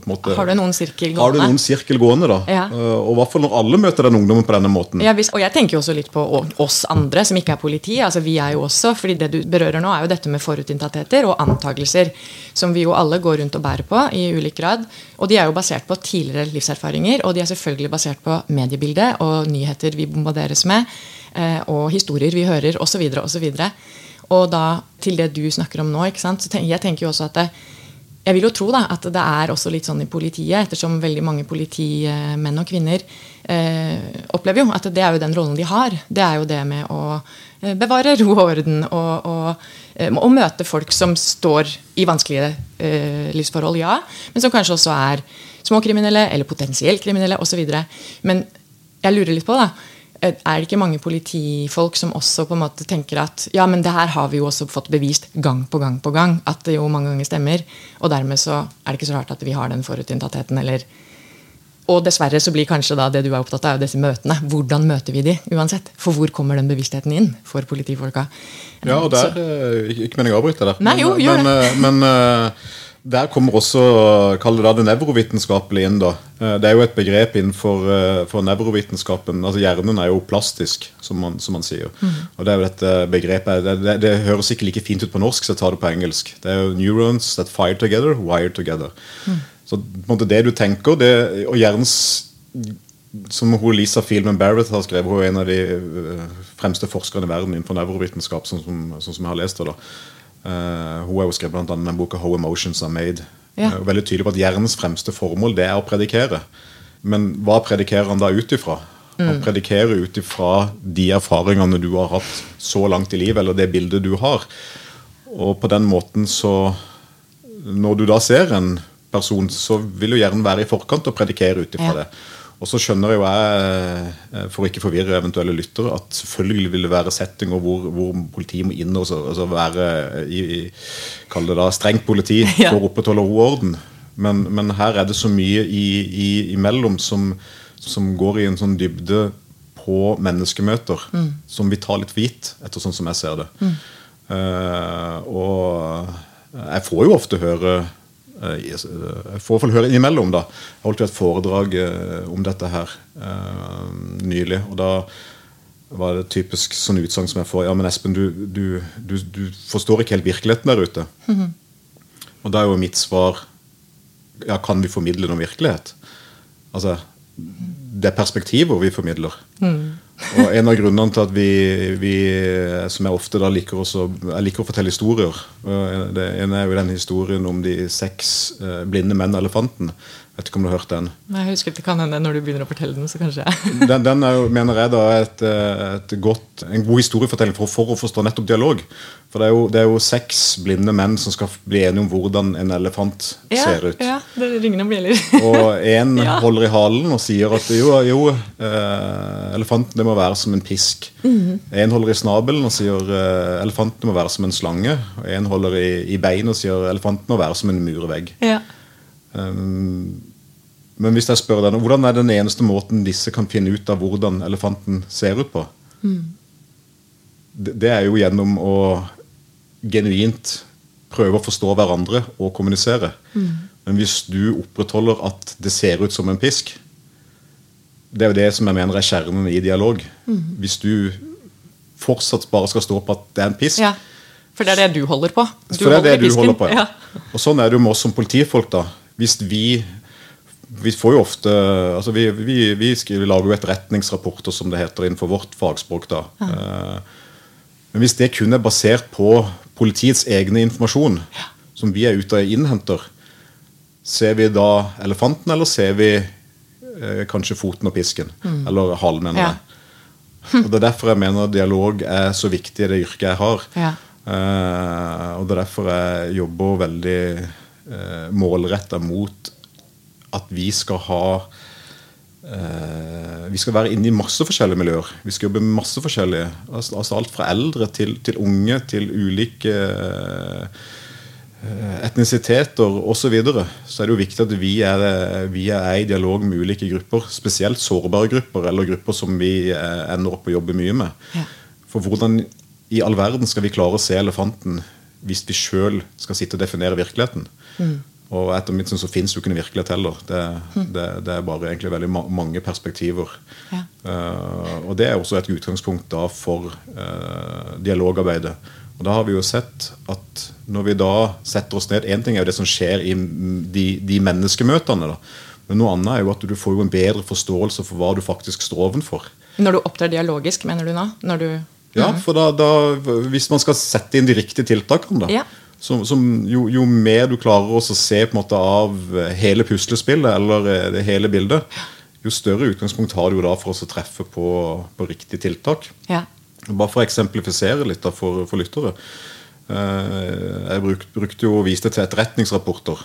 på en måte, Har du en ond sirkel har du gående? noen sirkel gående. da. Ja. Eh, Og i hvert fall når alle møter den ungdommen på denne måten. Ja, hvis, og jeg tenker jo også litt på oss andre som ikke er politi. altså Vi er jo også, fordi det du berører nå, er jo dette med forutinntattheter og antakelser. Som vi jo alle går rundt og bærer på i ulik grad. Og de er jo basert på tidligere livserfaringer. Og de er selvfølgelig basert på mediebildet og nyheter vi bombarderes med. Eh, Og historier vi hører, osv. videre Og og da til det du snakker om nå, så tenk, jeg tenker jo også at det, jeg vil jo tro da, at det er også litt sånn i politiet, ettersom veldig mange politimenn og -kvinner eh, opplever jo at det er jo den rollen de har. Det er jo det med å eh, bevare ro og orden og, og, eh, og møte folk som står i vanskelige eh, livsforhold, ja. Men som kanskje også er småkriminelle eller potensielt kriminelle osv. Men jeg lurer litt på, da. Eh, Er det ikke mange politifolk som også på en måte tenker at ja, men det her har vi jo også fått bevist gang på gang på gang at det jo mange ganger stemmer, og dermed så er det ikke så rart at vi har den forutinntattheten, eller Og dessverre så blir kanskje da det du er opptatt av, er disse møtene. Hvordan møter vi de uansett? For hvor kommer den bevisstheten inn for politifolka? Ja, og der, Så- eh, Ikke meningen å avbryte der. Nei, jo, gjør men, eh, men eh, der kommer også kall det det nevrovitenskapelige inn. da. Eh, Det er jo et begrep innenfor eh, for nevrovitenskapen. altså Hjernen er jo plastisk, som man, som man sier. Og Det er jo dette begrepet, det, det, det høres ikke like fint ut på norsk, så jeg tar det på engelsk. Det er jo neurons that fire together, wire together. Så på en måte det du tenker, det, og hjernens som hun Lisa Feelman Barrett har skrevet, hun er en av de fremste forskerne i verden innenfor nevrovitenskap, sånn som, sånn som jeg har lest det. da. Eh, hun har jo skrevet blant annet den boka 'How Emotions Are Made'. Ja. Eh, veldig tydelig på at Hjernens fremste formål det er å predikere. Men hva predikerer han da ut ifra? Han predikerer ut ifra de erfaringene du har hatt så langt i livet, eller det bildet du har. Og på den måten så Når du da ser en person, så vil jo hjernen være i forkant og predikere ut ifra Ja. det. Og så skjønner jo jeg, eh, for å ikke forvirre eventuelle lyttere, at selvfølgelig vil det være settinger hvor, hvor politiet må inn og så, altså være i, i Kall det da strengt politi Ja. for å opprettholde ro og orden. Men, men her er det så mye i, i, imellom som, som går i en sånn dybde på menneskemøter som vi tar litt for gitt, etter sånn som jeg ser det. Eh, og jeg får jo ofte høre eh, jeg får i høre innimellom. da Jeg holdt jo et foredrag eh, om dette her eh, nylig. Og da var det typisk sånn utsagn som jeg får. Ja, men Espen, du, du, du, du forstår ikke helt virkeligheten der ute. Og da er jo mitt svar ja, kan vi formidle noen virkelighet? Altså, det er perspektiver vi formidler. Og en av grunnene til at vi, vi som jeg ofte liker også, jeg liker å fortelle historier Det ene er jo den historien om de seks eh, blinde menn og elefanten. Vet ikke om du har hørt den? Nei, jeg husker det kan hende når du begynner å fortelle den, så kanskje jeg Den, den er jo, mener jeg da et, eh, et godt, en god historiefortelling for, for å forstå nettopp dialog. For det er, jo, det er jo seks blinde menn som skal bli enige om hvordan en elefant ja, ser ut. Ja, det ringer noen bjeller. Og én Ja. holder i halen og sier at jo, jo eh, elefanten det må være som en pisk. Mhm. En holder i snabelen og sier eh, elefanten må være som en slange. Og en holder i, i beinet og sier elefanten må være som en murvegg. ja. Um, men hvis jeg spør deg, hvordan er den eneste måten disse kan finne ut av hvordan elefanten ser ut på? Det, det er jo gjennom å genuint prøve å forstå hverandre og kommunisere. Men hvis du opprettholder at det ser ut som en pisk Det er jo det som jeg mener er kjernen i dialog. Hvis du fortsatt bare skal stå på at det er en pisk, ja. For det er det du holder på. Du for det er det du holder på. Ja. Ja. Og sånn er det jo med oss som politifolk. da Hvis vi Vi får jo ofte altså vi, vi, vi, skriver, lager jo etterretningsrapporter, som det heter innenfor vårt fagspråk. da Ja. Men hvis det kun er basert på politiets egne informasjon, som vi er ute og innhenter, ser vi da elefanten, eller ser vi eh, kanskje foten og pisken? Eller halen, mener Ja. jeg. Og Det er derfor jeg mener dialog er så viktig i det yrket jeg har. Ja. Eh, og det er derfor jeg jobber veldig uh, målretta mot at vi skal ha eh, Vi skal være inne i masse forskjellige miljøer. Vi skal jobbe med masse forskjellige. Altså, altså alt fra eldre til, til unge til ulike eh, etnisiteter osv., så, videre, så er det jo viktig at vi er, vi er i dialog med ulike grupper. Spesielt sårbare grupper, eller grupper som vi eh, ender opp å jobbe mye med. Ja. For hvordan i all verden skal vi klare å se elefanten hvis vi sjøl skal sitte og definere virkeligheten? Mm. Og etter mitt syn så fins jo ikke noen virkelighet heller. Det, det, det, er bare egentlig veldig ma mange perspektiver. Ja. Uh, og det er også et utgangspunkt da for uh, dialogarbeidet. Og da har vi jo sett at når vi da setter oss ned Én ting er jo det som skjer i de, de menneskemøtene. da, Men noe annet er jo at du får jo en bedre forståelse for hva du faktisk står ovenfor. Når du opptrer dialogisk, mener du nå? Når du, Ja, for da, da, hvis man skal sette inn de riktige tiltakene, da, Ja. Som, som jo, jo mer du klarer å se på en måte av hele puslespillet eller eh, det hele bildet, jo større utgangspunkt har du da for oss å treffe på, på riktige tiltak. ja. Bare for å eksemplifisere litt da for, for lyttere. Eh, jeg brukte, brukte jo og viste til etterretningsrapporter.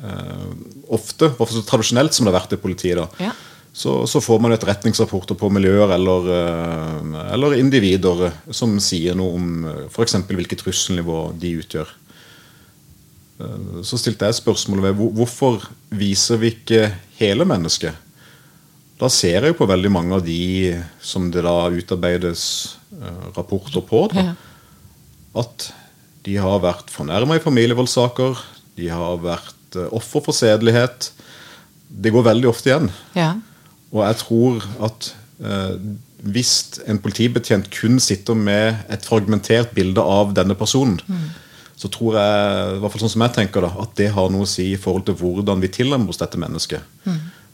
Eh, ofte, i hvert fall så tradisjonelt som det har vært i politiet, da, Ja. Så, så får man etterretningsrapporter på miljøer eller, eh, eller individer eh, som sier noe om f.eks. hvilket trusselnivå de utgjør. Eh, Så stilte jeg spørsmålet ved hvorfor viser vi ikke hele mennesket? Da ser jeg jo på veldig mange av de som det da utarbeides eh, rapporter på, da, at de har vært fornærma i familievoldssaker, de har vært eh, offer for sedelighet. Det går veldig ofte igjen. ja. Og jeg tror at eh, hvis en politibetjent kun sitter med et fragmentert bilde av denne personen, så tror jeg, i hvert fall sånn som jeg tenker da, at det har noe å si i forhold til hvordan vi tilnærmer oss dette mennesket.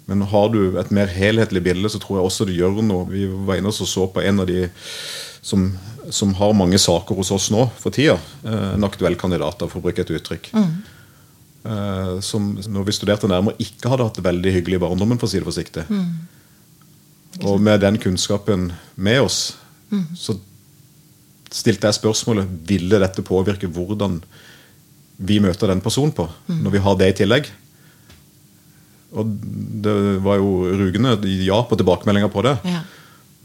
Men har du et mer helhetlig bilde, så tror jeg også det gjør noe. Vi var inne og så på en av de som, som har mange saker hos oss nå for tida. eh, En aktuell kandidat, da, for å bruke et uttrykk. Eh, Som når vi studerte nærmere, ikke hadde hatt det veldig hyggelig i barndommen, for å si det forsiktig. Og med den kunnskapen med oss, så stilte jeg spørsmålet ville dette påvirke hvordan vi møter den personen på, når vi har det i tillegg. Og det var jo rugende ja på tilbakemeldinger på det. Ja.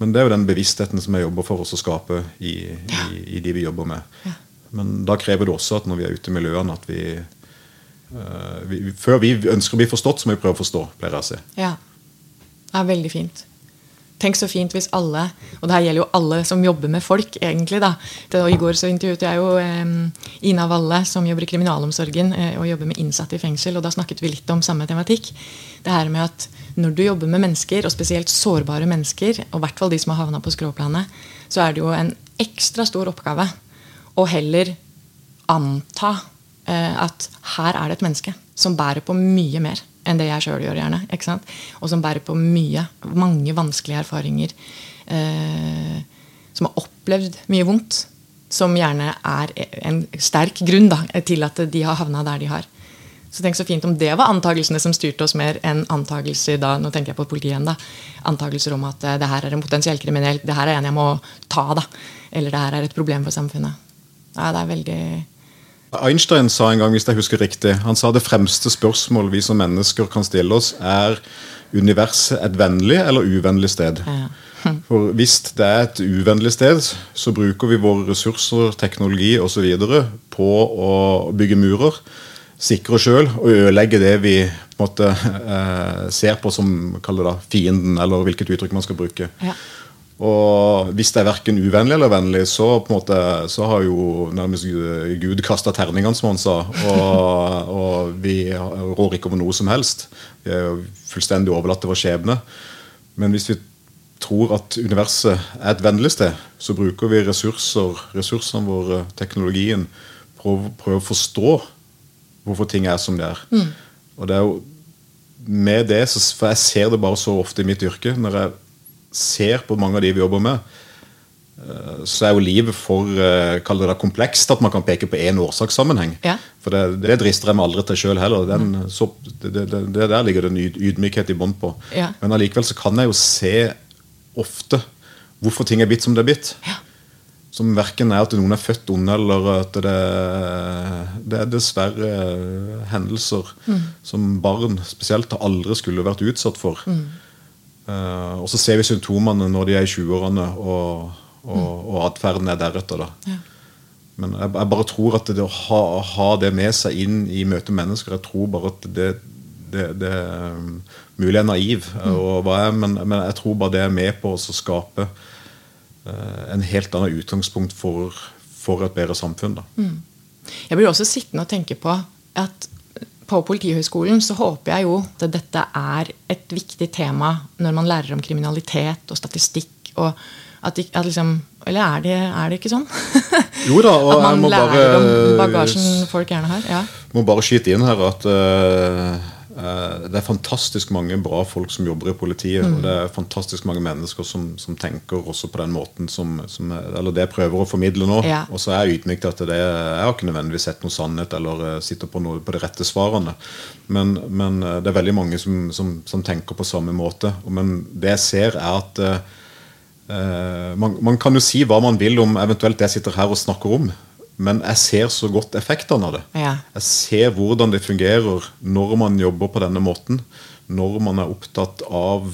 Men det er jo den bevisstheten som jeg jobber for oss å skape i, i, i de vi jobber med. Ja. Men da krever det også at når vi er ute i miljøene, at vi, eh, vi Før vi ønsker å bli forstått, så må vi prøve å forstå, pleier jeg å si. Ja. Det er veldig fint. Tenk så fint hvis alle, og det her gjelder jo alle som jobber med folk, egentlig. da. I går så intervjuet jeg jo eh, Ina Valle, som jobber i kriminalomsorgen eh, og jobber med innsatte i fengsel. og Da snakket vi litt om samme tematikk. Det her med at Når du jobber med mennesker, og spesielt sårbare mennesker, og i hvert fall de som har havna på skråplanet, så er det jo en ekstra stor oppgave å heller anta eh, at her er det et menneske som bærer på mye mer enn det jeg sjøl gjør, gjerne. ikke sant? Og som bærer på mye, mange vanskelige erfaringer. Eh, som har opplevd mye vondt. Som gjerne er en sterk grunn da, til at de har havna der de har. Så tenk så fint om det var antakelsene som styrte oss mer enn antakelser da, nå tenker jeg på politiet da, antakelser om at eh, det her er en potensiell kriminell, det her er en jeg må ta. da, Eller det her er et problem for samfunnet. Ja, det er veldig Einstein sa en gang, hvis jeg husker riktig, han sa det fremste spørsmålet vi som mennesker kan stille oss, er universet et vennlig eller uvennlig sted? Ja. For hvis det er et uvennlig sted, så bruker vi våre ressurser, teknologi osv. på å bygge murer, sikre oss sjøl og ødelegge det vi på måte, eh, ser på som det fienden, eller hvilket uttrykk man skal bruke. Ja. Og hvis det er verken uvennlig eller vennlig, så på en måte, så har jo nærmest Gud kasta terningene, som han sa. Og, og vi rår ikke over noe som helst. Vi er jo fullstendig overlatt til vår skjebne. Men hvis vi tror at universet er et vennlig sted, så bruker vi ressurser, ressursene våre, teknologien, prøve, prøve å forstå hvorfor ting er som det er. Og det er jo med det, så, For jeg ser det bare så ofte i mitt yrke. Når jeg ser på mange av de vi jobber med, eh, så er jo livet for eh, kall det da, komplekst at man kan peke på én årsakssammenheng. Ja. For det, det drister jeg meg aldri til sjøl heller. Den, så, det, det, der ligger det en ydmykhet i bånn på. Ja. Men allikevel så kan jeg jo se ofte hvorfor ting er bitt som det er bitt. Ja. Som verken er at noen er født onde, eller at det, det er dessverre hendelser som barn spesielt aldri skulle vært utsatt for. Eh, og så ser vi symptomene når de er i 20-årene, og, og, og atferden er deretter. da. Ja. Men jeg, jeg bare tror at det å ha, ha, det med seg inn i møte med mennesker Jeg tror bare at det, det, det um, Mulig jeg er naiv, mm. jeg, men, men, jeg tror bare det er med på å skape uh, en helt annen utgangspunkt for, for et bedre samfunn. Mm. Jeg blir også sittende og tenke på at på Politihøgskolen så håper jeg jo at dette er et viktig tema når man lærer om kriminalitet og statistikk. og at, at liksom, Eller er det, er det, ikke sånn? Jo da, og At man lærer bare, om bagasjen folk gjerne har? Ja. må bare skyte inn her at uh, det er fantastisk mange bra folk som jobber i politiet. Mm. Og det er fantastisk mange mennesker som, som, tenker også på den måten som, som Eller det jeg prøver å formidle nå. Ja. Og så er jeg ydmyk til at det, jeg har ikke nødvendigvis sett noe sannhet eller uh, sitter på, noe, på de rette svarene. Men, men uh, det er veldig mange som, som, tenker på samme måte. Men det jeg ser, er at uh, man, man, kan jo si hva man vil om eventuelt det jeg sitter her og snakker om. Men jeg ser så godt effektene av det. Ja. Jeg ser hvordan det fungerer når man jobber på denne måten. Når man er opptatt av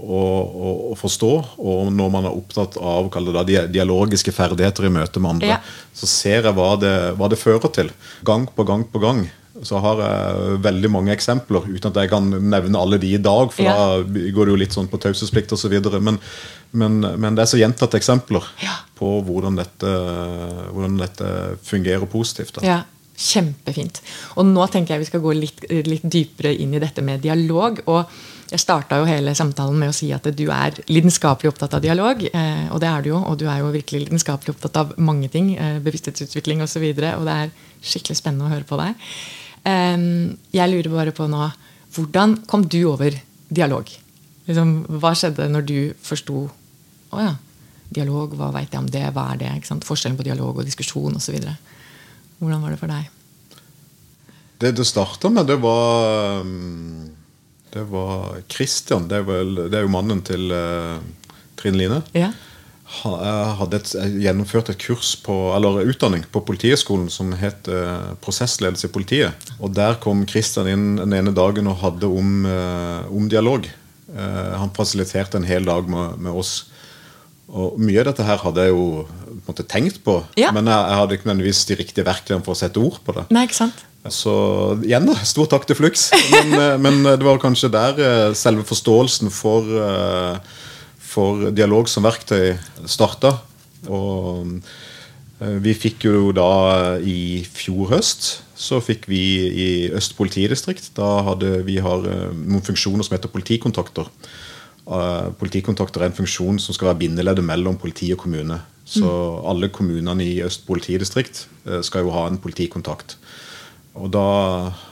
å, å, å forstå, og når man er opptatt av det, dialogiske ferdigheter i møte med andre. Ja. Så ser jeg hva det, hva det fører til. Gang på gang på gang så har jeg veldig mange eksempler, uten at jeg kan nevne alle de i dag, for ja. da går det jo litt sånn på taushetsplikt osv. Men, men, men det er så gjentatte eksempler ja. på hvordan dette, hvordan dette, fungerer positivt. Da. Ja, Kjempefint. Og nå tenker jeg vi skal gå litt, litt dypere inn i dette med dialog. og jeg starta jo hele samtalen med å si at du er lidenskapelig opptatt av dialog. Eh, og det er du jo, og du er jo virkelig lidenskapelig opptatt av mange ting. Eh, bevissthetsutvikling osv. Og, så og det er skikkelig spennende å høre på deg. Jeg lurer bare på nå Hvordan kom du over dialog? Liksom, hva skjedde når du forsto å ja, dialog, hva veit jeg om det? Hva er det? Forskjellen på dialog og diskusjon osv. Hvordan var det for deg? Det det starta med, det var um, Det var Christian. Det er, vel, det er jo mannen til uh, Trine Line. Ja. Jeg hadde et, jeg gjennomført et kurs på, eller utdanning på Politihøgskolen som het uh, prosessledelse i politiet. Og Der kom Kristian inn den ene dagen og hadde om, uh, om dialog. Uh, han fasiliterte en hel dag med, med oss og Mye av dette her hadde jeg jo måte, tenkt på, ja. men jeg, jeg, hadde ikke nødvendigvis de riktige verktøyene for å sette ord på det. Nei, ikke sant? Så igjen, da. Stor takk til Flux. Men, eh, men, det var kanskje der eh, selve forståelsen for, eh, for dialog som verktøy starta. Og vi fikk jo da i fjor høst så fikk vi i Øst politidistrikt Da hadde vi har noen funksjoner som heter politikontakter. Uh, politikontakter er en funksjon som skal være bindeleddet mellom politi og kommune. Så mm. alle kommunene i Øst politidistrikt uh, skal jo ha en politikontakt. Og da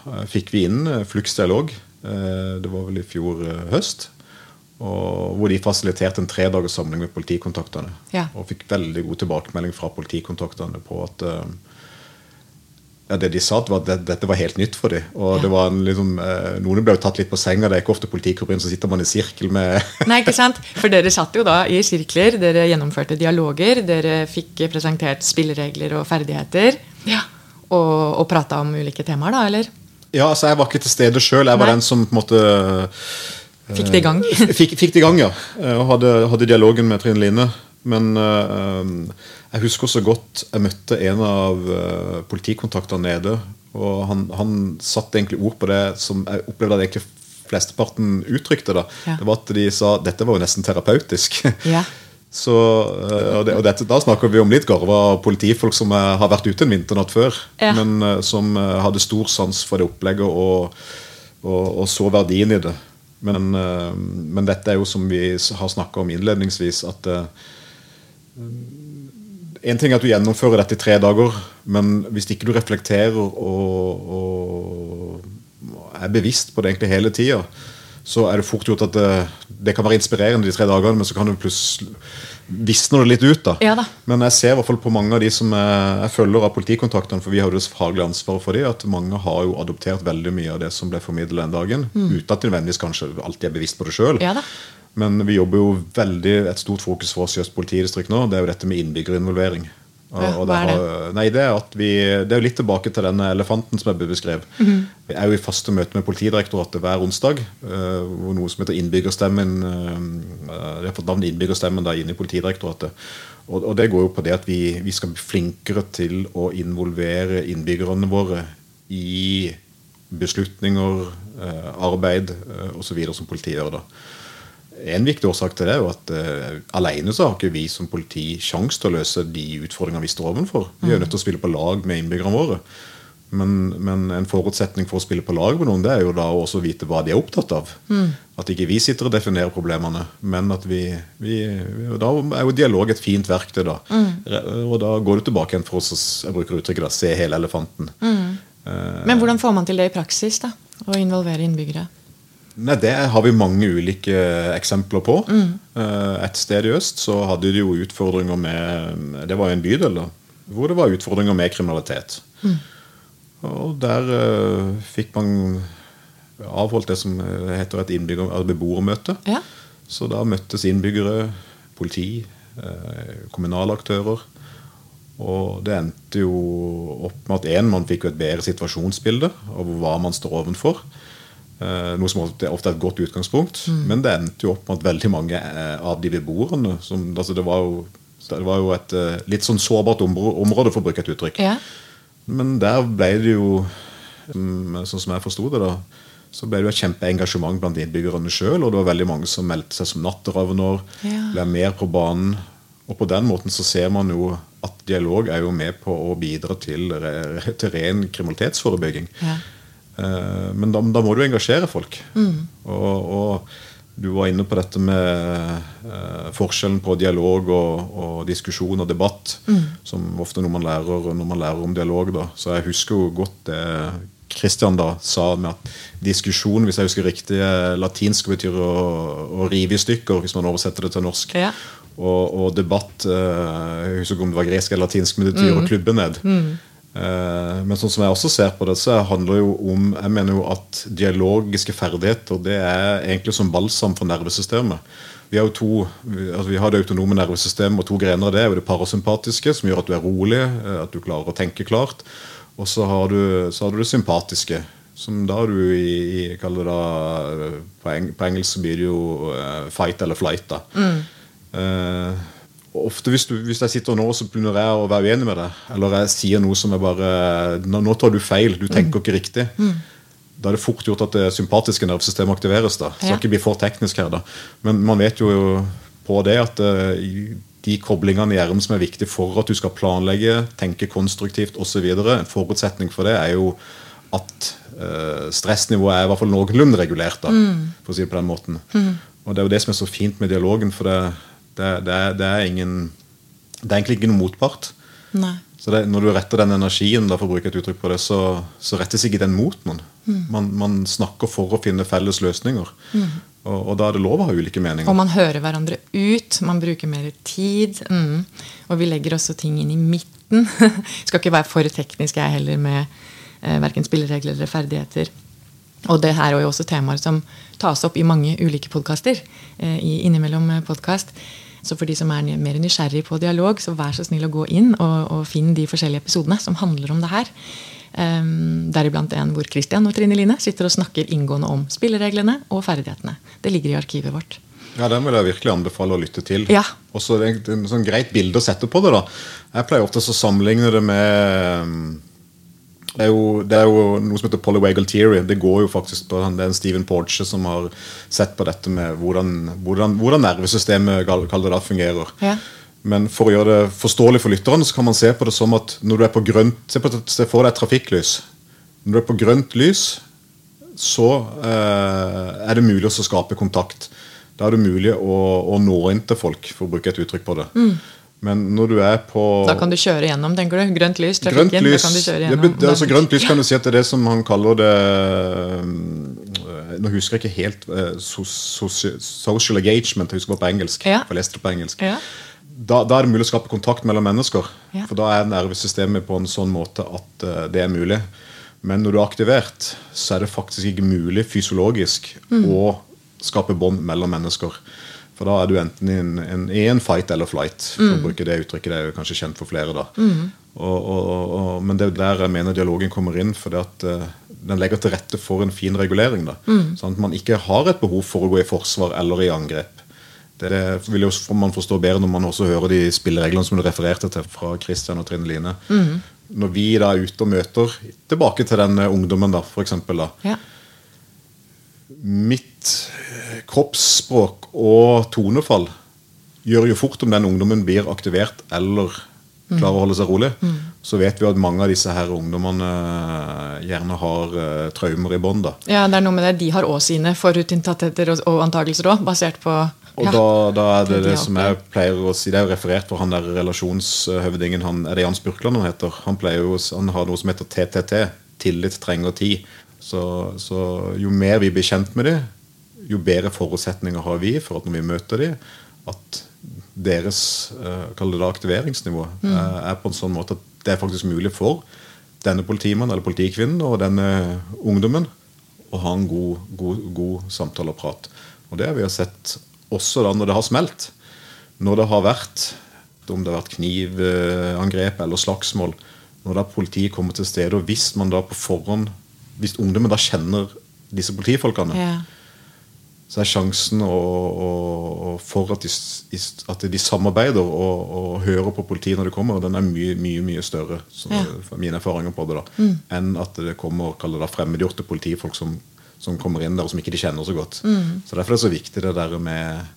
uh, fikk vi inn Flux Dialog. det var vel i fjor høst. Og hvor de fasiliterte en tredagerssamling med politikontaktene. Ja. Og fikk veldig god tilbakemelding fra politikontaktene på at ja, det de sa, var at dette var helt nytt for dem. Og ja. det var en, liksom, eh, Noen ble jo tatt litt på senga. Det er ikke ofte politikopieren så sitter man i sirkel med Nei, ikke sant? For dere satt jo da i sirkler, dere gjennomførte dialoger, dere fikk presentert spilleregler og ferdigheter. Ja. Og, og prata om ulike temaer, da, eller? Ja, altså jeg var ikke til stede sjøl. Jeg var Nei. den som på en måte Fikk det i gang? fikk, fikk det i gang, ja. Og hadde, hadde dialogen med Trine Line. Men uh, jeg husker så godt jeg møtte en av uh, politikontaktene nede. Og han, han satte egentlig ord på det som jeg opplevde at egentlig flesteparten uttrykte. Da. Ja. Det var at de sa dette var jo nesten terapeutisk. Ja. Så, uh, og, det, og dette, Da snakker vi om litt garva politifolk som uh, har vært ute en vinternatt før. Ja. Men som hadde stor sans for det opplegget og, og, og så verdien i det. Men, men, dette er jo som vi har snakka om innledningsvis, at en ting er at du gjennomfører dette i tre dager, men hvis ikke du reflekterer og, og er bevisst på det egentlig hele tida, så er det fort gjort at det, det, kan være inspirerende de tre dagene, men så kan du plutselig visner det litt ut. da. Ja, da. Men jeg ser i hvert fall på mange av de som jeg, jeg følger av politikontaktene, for vi har jo det faglige ansvaret for de, at mange har jo adoptert veldig mye av det som ble formidlet den dagen, mm. uten at de nødvendigvis kanskje alltid er bevisst på det sjøl. Ja, men vi jobber jo veldig et stort fokus for oss i Øst politidistrikt nå. Det er jo dette med innbyggerinvolvering. Og, og er har- Nei, det er at vi, det er jo litt tilbake til denne elefanten som jeg beskrev. Mhm. Vi er jo i faste møte med Politidirektoratet hver onsdag. eh, hvor noe som heter Innbyggerstemmen uh, De har fått navnet Innbyggerstemmen da inne i Politidirektoratet. Og, og det går jo på det at vi, vi skal bli flinkere til å involvere innbyggerne våre i beslutninger, eh, arbeid uh, osv. som politiet gjør. da. En viktig årsak til det er jo at uh, alene så har ikke vi som politi sjanse til å løse de utfordringene vi står overfor. Vi er jo nødt til å spille på lag med innbyggerne våre. Men, men en forutsetning for å spille på lag med noen, det er jo da å også vite hva de er opptatt av. At ikke vi sitter og definerer problemene, men at vi, vi Da er jo dialog et fint verktøy, da. Og da går det tilbake igjen for oss å jeg bruker uttrykket da, se hele elefanten. Men hvordan får man til det i praksis? da? Å involvere innbyggere? Nei, Det har vi mange ulike eksempler på. Mm. Et sted i øst så hadde de jo utfordringer med Det var jo en bydel da, hvor det var utfordringer med kriminalitet. Og der uh, fikk man avholdt det som heter et innbygger- beboermøte. Ja. Så da møttes innbyggere, politi, eh, kommunale aktører. Og det endte jo opp med at én, man fikk jo et bedre situasjonsbilde av hva man står ovenfor. Eh, noe som ofte er et godt utgangspunkt. Men det endte jo opp med at veldig mange eh, av de beboerne som, altså det, var jo, det var jo et eh, litt sånn sårbart område, for å bruke et uttrykk. Ja. Men der ble det jo, mm, sånn som jeg forsto det, da, så ble det jo et kjempeengasjement blant innbyggerne sjøl. Og det var veldig mange som meldte seg som natteravner, Ja. ble mer på banen. Og på den måten så ser man jo at dialog er jo med på å bidra til, til ren kriminalitetsforebygging. Ja. Eh, Men da, da må du engasjere folk. Og, og du var inne på dette med eh, forskjellen på dialog og, og diskusjon og debatt, som ofte noe man lærer når man lærer om dialog. Da. Så jeg husker jo godt det Christian da sa med at diskusjon, hvis jeg husker riktig, latinsk betyr å, å rive i stykker, hvis man oversetter det til norsk. Ja. Og, og debatt eh, Jeg husker ikke om det var gresk eller latinsk, men det betyr å klubbe ned. Eh, men sånn som jeg også ser på det, så handler jo om Jeg mener jo at dialogiske ferdigheter det er egentlig som balsam for nervesystemet. Vi har jo to, altså vi har det autonome nervesystemet og to grener av det. er jo Det parasympatiske, som gjør at du er rolig, eh, at du klarer å tenke klart. Og så har du, så har du det sympatiske, som da du i, i kaller det da, på, eng, på engelsk blir det jo eh, fight eller flight. da. Mm. og ofte hvis, du, hvis jeg sitter nå så begynner jeg å være uenig med deg, eller jeg sier noe som er bare Nå, nå tar du feil, du tenker ikke riktig. Da er det fort gjort at det sympatiske nervesystemet aktiveres. da Så Ja. ikke bli for teknisk her da Men man vet jo på det at eh, de koblingene i hjernen som er viktige for at du skal planlegge, tenke konstruktivt osv. En forutsetning for det er jo at eh, stressnivået er i hvert fall noenlunde regulert. da For å si det på den måten. Og det er jo det som er så fint med dialogen. For det, det, det, det er ingen Det er egentlig ikke noen motpart. Nei. Så det, når du retter den energien, da, for å bruke et uttrykk på det, så, så rettes ikke den mot noen. Man, man snakker for å finne felles løsninger. Og, og da er det lov å ha ulike meninger. Og man hører hverandre ut, man bruker mer tid. Mm. Og vi legger også ting inn i midten. Skal ikke være for teknisk, jeg heller, med eh, verken spilleregler eller ferdigheter. Og det her er jo også temaer som tas opp i mange ulike podkaster. Eh, innimellom podkast. Så for de som er mer nysgjerrig på dialog, så vær så snill å gå inn og, og finn de forskjellige episodene som handler om det her. Um, Deriblant en hvor Christian og Trine Line sitter og snakker inngående om spillereglene og ferdighetene. Det ligger i arkivet vårt. Ja, Den vil jeg virkelig anbefale å lytte til. Ja. Og så er det en sånn greit bilde å sette på det. da Jeg pleier ofte å sammenligne det med um, det er, jo, det er jo noe som heter polywagal theory. Det går jo faktisk på Det er en Steven Porche som har sett på dette med hvordan, hvordan, hvordan nervesystemet da, fungerer. Ja. Men for å gjøre det forståelig for lytterne, så kan man se på det som at når du er på grønt Se, på, se for deg et trafikklys. Når du er på grønt lys, så eh, er det mulig å skape kontakt. Da er det mulig å, å nå inn til folk, for å bruke et uttrykk på det. Men når du er på Da kan du kjøre gjennom, tenker du? Grønt lys, Grønt trafikken. lys, da kan du kjøre gjennom. bet- altså grønt lys kan du si at det er det som han kaller det um, Nå husker jeg ikke helt soci- Social engagement. Jeg husker det på engelsk. Ja. For jeg leste det på engelsk. Ja. Da, da er det mulig å skape kontakt mellom mennesker. Ja. For da er nervesystemet på en sånn måte at uh, det er mulig. Men når du er aktivert, så er det faktisk ikke mulig fysiologisk Mm. å skape bånd mellom mennesker. For da er du enten i en, en, en fight eller flight. For å bruke det uttrykket. Det er jo kanskje kjent for flere. da. Og, og, og, men det er der jeg mener dialogen kommer inn. For uh, den legger til rette for en fin regulering. da. Sånn at man ikke har et behov for å gå i forsvar eller i angrep. Det, det vil jo man forstå bedre når man også hører de spillereglene som du refererte til fra Christian og Trine Line. Når vi da er ute og møter tilbake til den ungdommen, da, for eksempel, da. Ja. Mitt eh, kroppsspråk og tonefall gjør jo fort om den ungdommen blir aktivert eller klarer å holde seg rolig. Så vet vi at mange av disse her ungdommene eh, gjerne har uh, traumer i bånd. ja, det er noe med det. De har òg sine forutinntattheter og, og antakelser òg, basert på Og ja. da, da er det Det som jeg pleier å si Det er jo referert for han der relasjonshøvdingen. Han, er det Jans Burkland han heter? Han pleier jo, han har noe som heter TTT. Tillit trenger tid. Så, så jo mer vi blir kjent med dem, jo bedre forutsetninger har vi for at når vi møter dem, at deres uh, det aktiveringsnivå eh, er på en sånn måte at det er faktisk mulig for denne politimannen eller politikvinnen og denne ungdommen å ha en god, god, god samtale og prat. Og det har vi jo sett også da når det har smelt. Når det har vært om det har vært knivangrep eller slagsmål, når da politiet kommer til stedet, og hvis man da på forhånd Hvis ungdommen da kjenner disse politifolkene, Ja. så er sjansen å, å, å, for at de, at de samarbeider og, og hører på politiet når de kommer, den er mye mye, mye større så, Ja. for mine erfaringer på det da, enn at det kommer det fremmedgjorte politifolk som, som kommer inn der og som ikke de kjenner så godt. Så Derfor er det så viktig det der med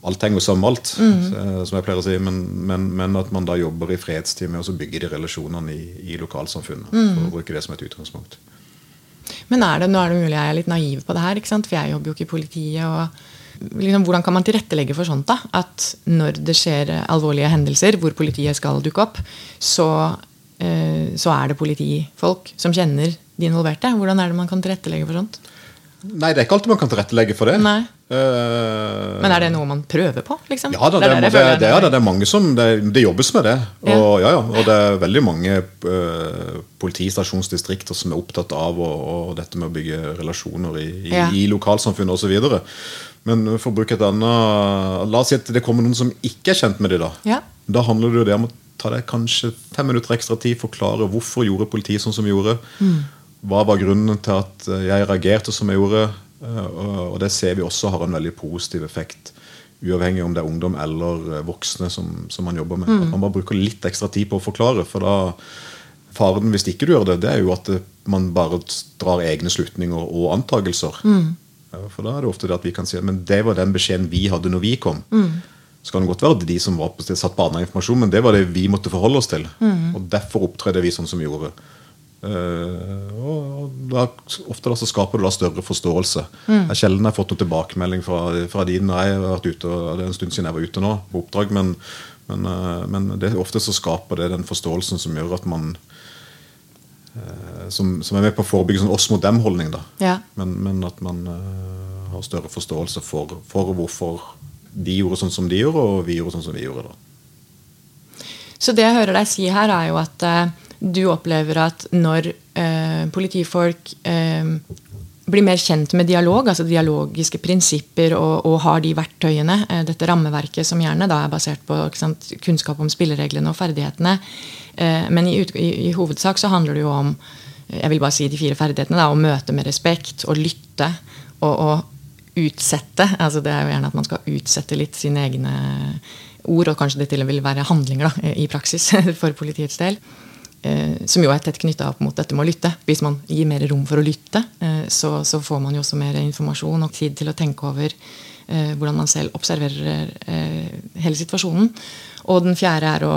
Alt henger sammen med alt, mm. som jeg pleier å si, men, men, men at man da jobber i fredstid med å bygge de relasjonene i, i lokalsamfunnet. For å bruke det som et utgangspunkt. Men er det, nå er det mulig jeg er litt naiv på det her, for jeg jobber jo ikke i politiet. og liksom, Hvordan kan man tilrettelegge for sånt? da? At når det skjer alvorlige hendelser hvor politiet skal dukke opp, så, eh, så er det politifolk som kjenner de involverte. Hvordan er det man kan tilrettelegge for sånt? Nei, det er ikke alltid man kan tilrettelegge for det. Nei. Uh, Men er det noe man prøver på? liksom? Ja, da, det, er er, der det, det, jeg- det er mange som Det, det jobbes med det. Og, ja. Ja, og det er veldig mange uh, politistasjonsdistrikter som er opptatt av og, og dette med å bygge relasjoner i, i, Ja. i lokalsamfunnet osv. Men for å bruke et annet La oss si at det kommer noen som ikke er kjent med det. Da Ja. Da handler det jo om å ta deg kanskje fem minutter ekstra tid, forklare hvorfor gjorde politiet sånn som vi gjorde. Hva var grunnen til at eh, jeg reagerte som jeg gjorde? Eh, Og det ser vi også har en veldig positiv effekt. Uavhengig om det er ungdom eller eh, voksne som, som man jobber med. At man bare bruker litt ekstra tid på å forklare. For da faren hvis ikke du gjør det, det er jo at man bare drar egne slutninger og antagelser. Mm. For da er det ofte det at vi kan si men det var den beskjeden vi hadde når vi kom. Så kan det godt være at de som var på sted satt på annen informasjon, men det var det vi måtte forholde oss til. Og derfor opptredde vi sånn som vi gjorde. Eh, og da, ofte da så skaper det da større forståelse. Jeg har sjelden har fått noen tilbakemelding fra, fra de når jeg har vært ute. og Det er en stund siden jeg var ute nå på oppdrag, men, men, eh, men det, ofte så skaper det den forståelsen som gjør at man eh, som, som er med på å forebygge sånn oss mot dem-holdning. Ja. men, men at man uh, har større forståelse for, for hvorfor de gjorde sånn som de gjorde, og vi gjorde sånn som vi gjorde. da. Så det jeg hører deg si her, er jo at eh, du opplever at når eh, politifolk eh, blir mer kjent med dialog, altså dialogiske prinsipper, og, og har de verktøyene, eh, dette rammeverket som gjerne da er basert på sant, kunnskap om spillereglene og ferdighetene, eh, men i, i, i hovedsak så handler det jo om jeg vil bare si de fire ferdighetene. Da, å møte med respekt, å lytte og å utsette. altså Det er jo gjerne at man skal utsette litt sine egne ord, og kanskje det til og med vil være handlinger da, i praksis for politiets del. Eh, som jo er tett knytta opp mot dette med å lytte. Hvis man gir mer rom for å lytte, eh, så, så får man jo også mer informasjon og tid til å tenke over eh, hvordan man selv observerer hele situasjonen. Og den fjerde er å,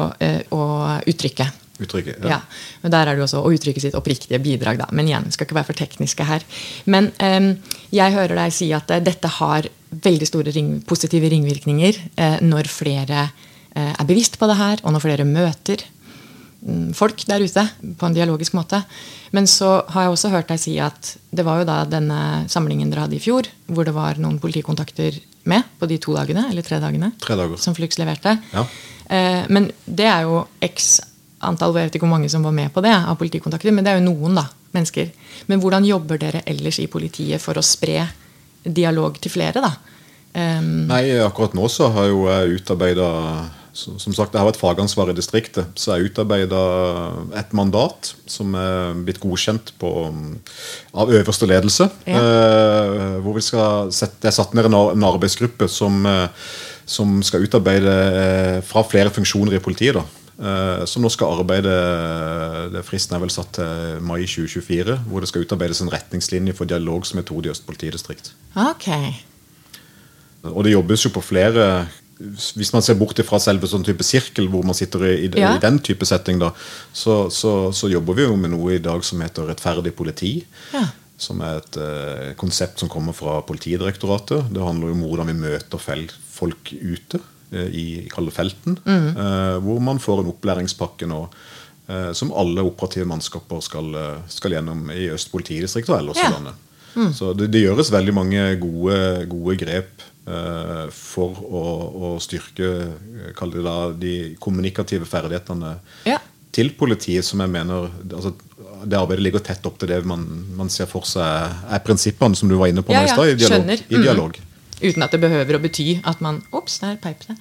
å uttrykke. Uttrykke, Ja. Men der er det jo også å uttrykke sitt oppriktige bidrag. Da. Men igjen, vi skal ikke være for tekniske her. Men em, jeg hører deg si at dette har veldig store ring, positive ringvirkninger når flere er bevisst på det her, og når flere møter folk der ute på en dialogisk måte. Men så har jeg også hørt deg si at det var jo da denne samlingen dere hadde i fjor, hvor det var noen politikontakter med på de to dagene, eller tre dagene, Tre dager. som Flux leverte. Ja. Eh, men det er jo x antall, jeg vet ikke hvor mange som var med på det, av politikontakter, men det er jo noen da, mennesker. Men hvordan jobber dere ellers i politiet for å spre dialog til flere? da? Nei, akkurat nå så har jo jeg utarbeida som sagt, jeg har et fagansvar i distriktet, så jeg utarbeida et mandat som er blitt godkjent på, av øverste ledelse. Ja. Eh, hvor vi skal sette, Det er satt ned en, en arbeidsgruppe som, eh, som skal utarbeide eh, fra flere funksjoner i politiet. da. Som nå skal arbeide det Fristen er vel satt til mai 2024. Hvor det skal utarbeides en retningslinje for dialogsmetode i Øst politidistrikt. ok. Og det jobbes jo på flere Hvis man ser bort fra selve sånn type sirkel, hvor man sitter i, i, Ja. i den type setting, da, så, så, så jobber vi jo med noe i dag som heter Rettferdig politi. Ja. Som er et eh, konsept som kommer fra Politidirektoratet. Det handler jo om hvordan vi møter folk ute eh, i kalde felten. eh, hvor man får en opplæringspakke nå eh, som alle operative mannskaper skal, eh, skal gjennom i Øst politidistrikt og ellers Ja. landet. Mm. Så det, det gjøres veldig mange gode, gode grep for å, å styrke eh, da, de kommunikative ferdighetene Ja. til politiet, som jeg mener altså, Det arbeidet ligger tett opp til det man, man ser for seg er prinsippene som du var inne på Ja, ja, i dialog. I dialog. Uten at det behøver å bety at man Ops, der peip det.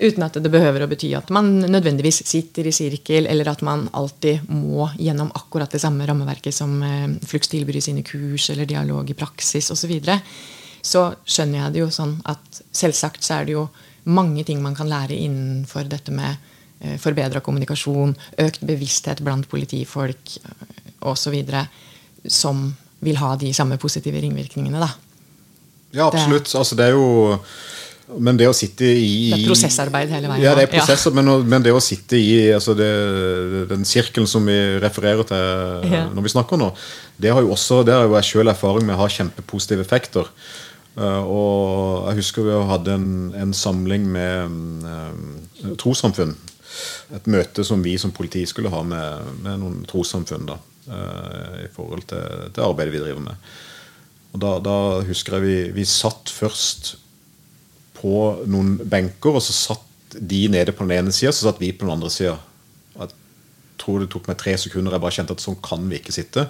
Uten at det behøver å bety at man nødvendigvis sitter i sirkel, eller at man alltid må gjennom akkurat det samme rammeverket som eh, Flux tilbyr i sine kurs, eller dialog i praksis osv. Så, skjønner jeg det jo sånn at selvsagt så er det jo mange ting man kan lære innenfor dette med eh, forbedra kommunikasjon, økt bevissthet blant politifolk eh, osv. som vil ha de samme positive ringvirkningene. da. Ja, absolutt. Altså, det er jo Men det å sitte i Det er prosessarbeid hele veien, Ja, det er ja. men, men det å sitte i altså det, den sirkelen som vi refererer til Ja. når vi snakker nå, det har jo også, det har jo jeg selv erfaring med har kjempepositive effekter. Eh, og jeg husker vi hadde en, en samling med uh, trossamfunn. Et møte som vi som politi skulle ha med, med noen trossamfunn eh, i forhold til, til arbeidet vi driver med. Og da, da husker jeg vi, vi satt først på noen benker, og så satt de nede på den ene sida, så satt vi på den andre sida. Jeg tror det tok meg tre sekunder, jeg bare kjente at sånn kan vi ikke sitte.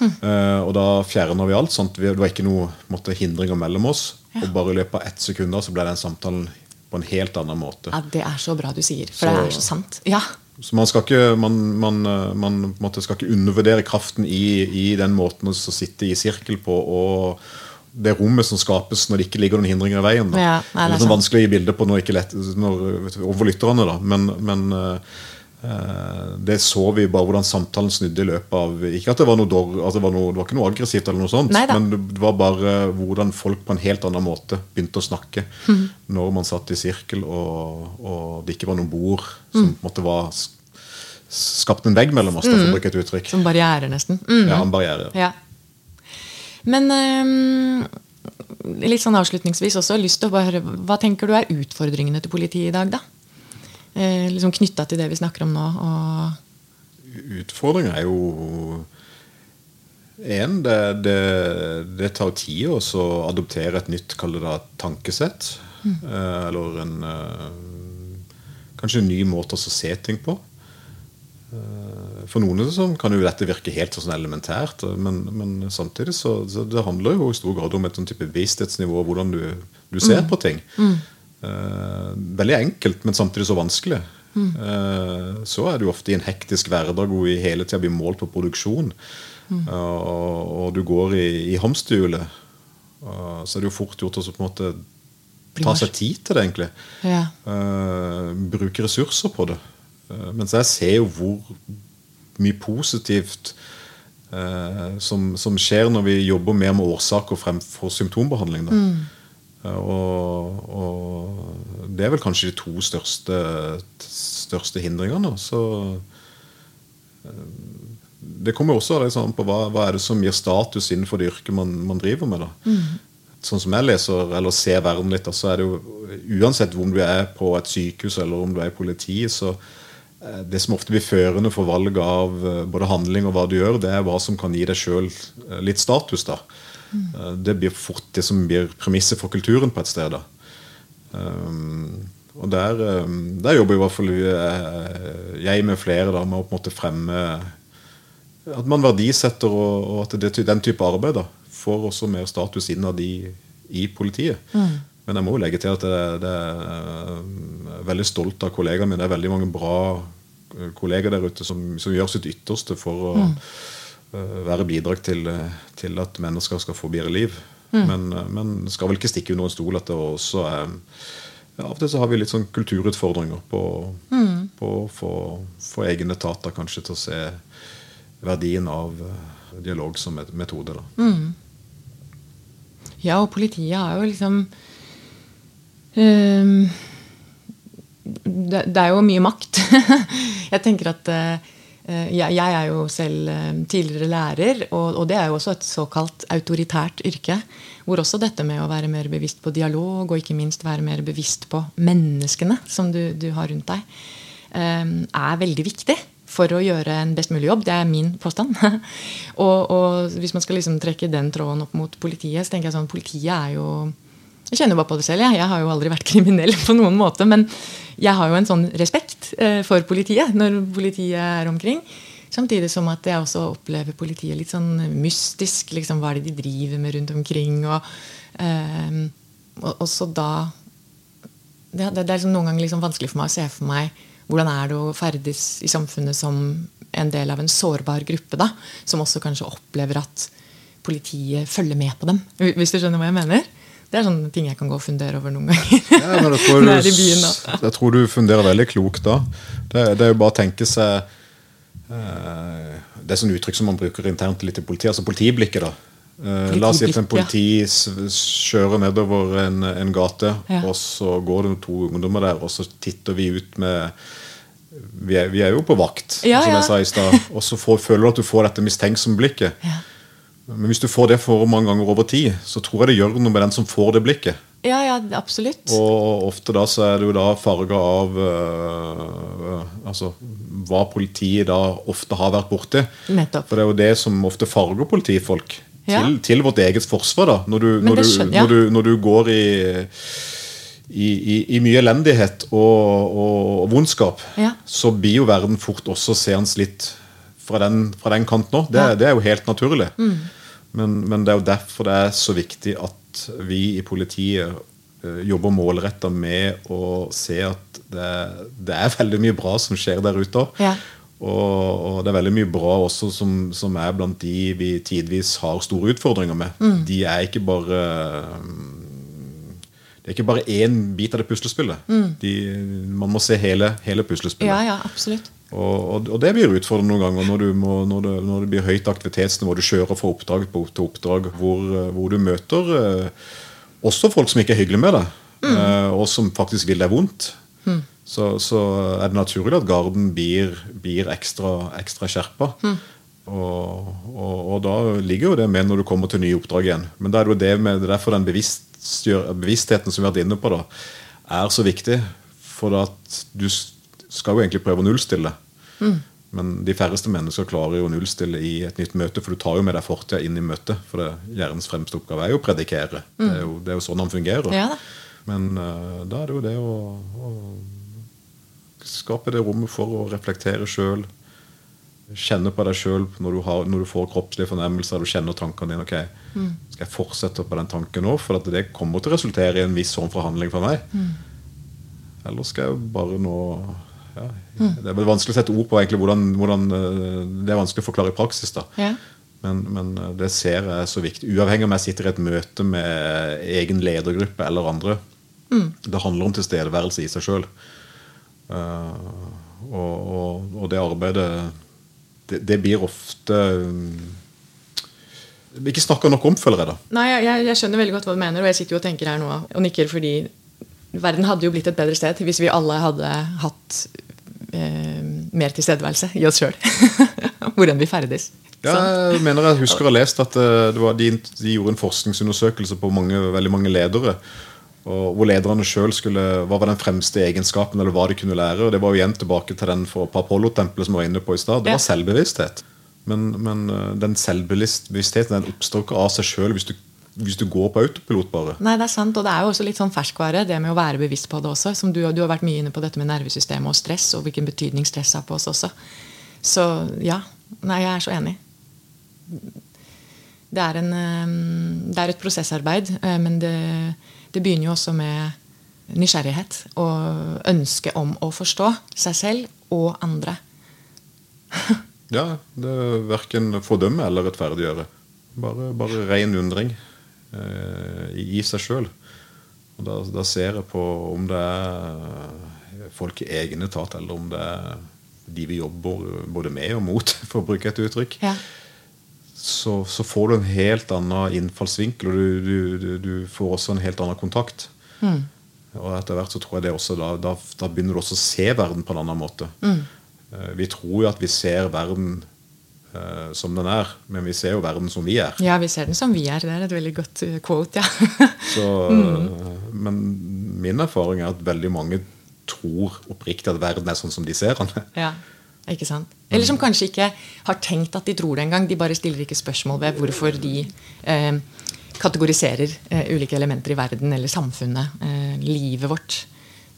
Eh, og da fjerna vi alt. sånn at vi, Det var ikke noe på hindringer mellom oss. Og bare i løpet av ett sekund da, så ble den samtalen på en helt annen måte. Ja, Det er så bra du sier, for det er så sant. Ja, Så man skal ikke, man, man, eh, man måtte, skal ikke undervurdere kraften i, i den måten å sitte i sirkel på, og det rommet som skapes når det ikke ligger noen hindringer i veien. Da. Ja, nei, det er sånn vanskelig å gi bilde på når ikke lett, når, overfor lytterne, da. Men, men eh, det så vi bare hvordan samtalen snudde i løpet av Ikke at det var noe, dår, altså det var, noe det var ikke noe aggressivt, eller noe sånt, Neida. men det var bare hvordan folk på en helt annen måte begynte å snakke mm. når man satt i sirkel og, og det ikke var noen bord som Mm. på en måte var skapt en vegg mellom oss, Mm. for å bruke et uttrykk. Som barriere, nesten. Mm. Ja, en barriere. Ja. Men um, litt sånn avslutningsvis også, lyst til å bare hva tenker du er utfordringene til politiet i dag? da? Eh, liksom Knytta til det vi snakker om nå. Og, Utfordringen er jo en, det, det, det tar tid å så adoptere et nytt det tankesett. Eh, eller en eh, Kanskje en ny måte å se ting på. Eh, For noen kan jo dette virke helt sånn elementært, men, men samtidig så, så det handler jo i stor grad om et sånn type bevissthetsnivå, hvordan du, du ser på ting. Eh, veldig enkelt, men samtidig så vanskelig. Eh, så er du ofte i en hektisk hverdag hvor vi hele tida blir målt på produksjon. Eh, og, og du går i, i hamsterhjulet. Eh, så er det jo fort gjort å på en måte ta seg tid til det, egentlig. ja. Eh, bruke ressurser på det. Eh, mens jeg ser jo hvor mye positivt eh, som, som skjer når vi jobber mer med årsaker fremfor symptombehandling. Da. Eh, og, og det er vel kanskje de to største, største hindringene. Så eh, det kommer også sånn på hva, hva er det som gir status innenfor det yrket man, man driver med. da sånn som jeg leser eller ser verden litt, så er det jo uansett om du er på et sykehus eller om du er i politiet, så eh, det som ofte blir førende for valget av eh, både handling og hva du gjør, det er hva som kan gi deg sjøl litt status. da. Eh, Det blir fort det som blir premisset for kulturen på et sted. da. Um, og der, um, der jobber i hvert fall eh, jeg med flere da, med å på en måte fremme at man verdisetter og, og at det, den type arbeid da, får også mer status innad i, i politiet. Men jeg må jo legge til at det, det er veldig stolt av kollegaene mine. Det er veldig mange bra kollegaer der ute som, som gjør sitt ytterste for å mm. Være bidrag til, til, at mennesker skal få bedre liv. Mm. Men, men skal vel ikke stikke under en stol at det også er ja, Av og til så har vi litt sånn kulturutfordringer på, mm. på å få, få egne etater kanskje til å se verdien av dialog som metode. Mm. Ja, og politiet har jo liksom um, det, det, er jo mye makt. jeg tenker at uh, jeg, jeg, er jo selv uh, tidligere lærer, og, og, det er jo også et såkalt autoritært yrke. Hvor også dette med å være mer bevisst på dialog, og ikke minst være mer bevisst på menneskene som du, du har rundt deg, um, er veldig viktig for å gjøre en best mulig jobb. Det er min påstand. og, og, hvis man skal liksom trekke den tråden opp mot politiet, så tenker jeg sånn politiet er jo Jeg kjenner bare på det selv. Jeg, jeg har jo aldri vært kriminell på noen måte. Men jeg har jo en sånn respekt eh, for politiet når politiet er omkring. Samtidig som at jeg også opplever politiet litt sånn mystisk. Liksom, hva er det de driver med rundt omkring? Og, um, og, og så da det, det, er liksom noen ganger liksom vanskelig for meg å se for meg hvordan er det å ferdes i samfunnet som en del av en sårbar gruppe, da, som også kanskje opplever at politiet følger med på dem. Hvis du skjønner hva jeg mener? Det er sånne ting jeg kan gå og fundere over noen ganger. Ja, men tror du, byen, jeg tror du funderer veldig klokt da. Det, det er jo bare å tenke seg eh, Det er sånn uttrykk som man bruker internt litt i politiet. altså Politiblikket. da Uh, la oss si at en politi kjører nedover en, en gate, ja. og så går det to ungdommer der, og så titter vi ut med Vi er, vi er jo på vakt, ja, som jeg sa i stad. Og så får, føler du at du får dette mistenksomme blikket. Men hvis du får det for mange ganger over tid, så tror jeg det gjør noe med den som får det blikket. Ja, ja, absolutt. Og ofte da så er det jo da farga av øh, altså, hva politiet da ofte har vært borti. Nettopp. For det er jo det som ofte farger politifolk ja. til, til, vårt eget forsvar. da Når du, når du, når du, når du går i, i, i, i mye elendighet og, og, og vondskap, ja. så blir jo verden fort også seende litt fra den, fra den kanten òg. Det, ja. det, er jo helt naturlig. Mm. Men, men, det er jo derfor det er så viktig at vi i politiet uh, jobber målretta med å se at det, det, er veldig mye bra som skjer der ute. Ja. Og, og, det er veldig mye bra også som, som, er blant de vi tidvis har store utfordringer med. Mm. De er ikke bare Det er ikke bare én bit av det puslespillet. Mm. De, man må se hele, hele puslespillet. Ja, ja, absolutt. Og, og, det blir utfordrende noen ganger når, må, når, det, når det, blir høyt aktivitetsnivå. Du kjører fra oppdrag til oppdrag hvor, hvor du møter eh, også folk som ikke er hyggelige med deg, mm. eh, og som faktisk vil deg vondt. Mm så, så, er det naturlig at garden blir, blir ekstra, ekstra skjerpa. Mm. Og, og, og, da ligger jo det med når du kommer til nye oppdrag igjen. Men det er jo det med, det er derfor den bevisstheten som vi har vært inne på, da, er så viktig. For at du skal jo egentlig prøve å nullstille. Mm. Men de færreste mennesker klarer jo å nullstille i et nytt møte, for du tar jo med deg fortida inn i møtet. For det, hjernens fremste oppgave er jo å predikere. Mm. Det, er jo, det, er jo, sånn han fungerer. Ja, Men uh, da er det jo det å, å skape det rommet for å reflektere sjøl. Kjenne på deg sjøl når, når, du får kroppslige fornemmelser. Du kjenner tankene dine. ok, mm. Skal jeg fortsette på den tanken nå? For at det kommer til å resultere i en viss form for handling for meg. Mm. Eller skal jeg bare nå ja. Det er vanskelig å sette ord på egentlig hvordan, hvordan, eh, Det er vanskelig å forklare i praksis. da ja. men, men, eh, det ser jeg så viktig. Uavhengig om jeg sitter i et møte med egen ledergruppe eller andre. Mm. Det handler om tilstedeværelse i seg sjøl. Uh, og, og, og, det arbeidet det, det blir ofte Vi um, ikke snakker nok om, føler jeg. da Nei, jeg, jeg, skjønner veldig godt hva du mener, og jeg sitter jo og tenker her nå og nikker fordi verden hadde jo blitt et bedre sted hvis vi alle hadde hatt eh, mer tilstedeværelse i oss sjøl. Hvor enn vi ferdes. Ja, jeg mener jeg husker å ha lest at var, de, de, gjorde en forskningsundersøkelse på mange, veldig mange ledere hvor lederne sjøl skulle Hva var den fremste egenskapen, eller hva de kunne lære? og Det var jo igjen tilbake til den for Apollo-tempelet som var inne på i stad. Det var selvbevissthet. Men, men eh, den selvbevisstheten den oppstår ikke av seg sjøl hvis, hvis, du går på autopilot. bare. Nei, det er sant, og det er jo også litt sånn ferskvare, det med å være bevisst på det også. Som du, du har vært mye inne på dette med nervesystemet og stress, og hvilken betydning stress har på oss også. Så ja. Nei, jeg er så enig. det er, en, eh, det er et prosessarbeid, eh, men det, det, begynner jo også med nysgjerrighet og ønske om å forstå seg selv og andre. ja, det er verken fordømme eller rettferdiggjøre. Bare, bare ren undring i seg sjøl. Da, da, ser jeg på om det er folk i egen etat, eller om det er de vi jobber både med og mot, for å bruke et uttrykk. Ja så, så, får du en helt annen innfallsvinkel, og du, du, du får også en helt annen kontakt. Mm. Og etter hvert så tror jeg det også da, da, da, begynner du også å se verden på en annen måte. Mm. Eh, vi tror jo at vi ser verden uh, som den er, men vi ser jo verden som vi er. Ja, vi ser den som vi er. Det er et veldig godt uh, quote, ja. så, mm. Men min erfaring er at veldig mange tror oppriktig at verden er sånn som de ser den. Ja. Ikke sant? Eller som kanskje ikke har tenkt at de tror det engang. De bare stiller ikke spørsmål ved hvorfor de eh, kategoriserer eh, ulike elementer i verden eller samfunnet, eh, livet vårt,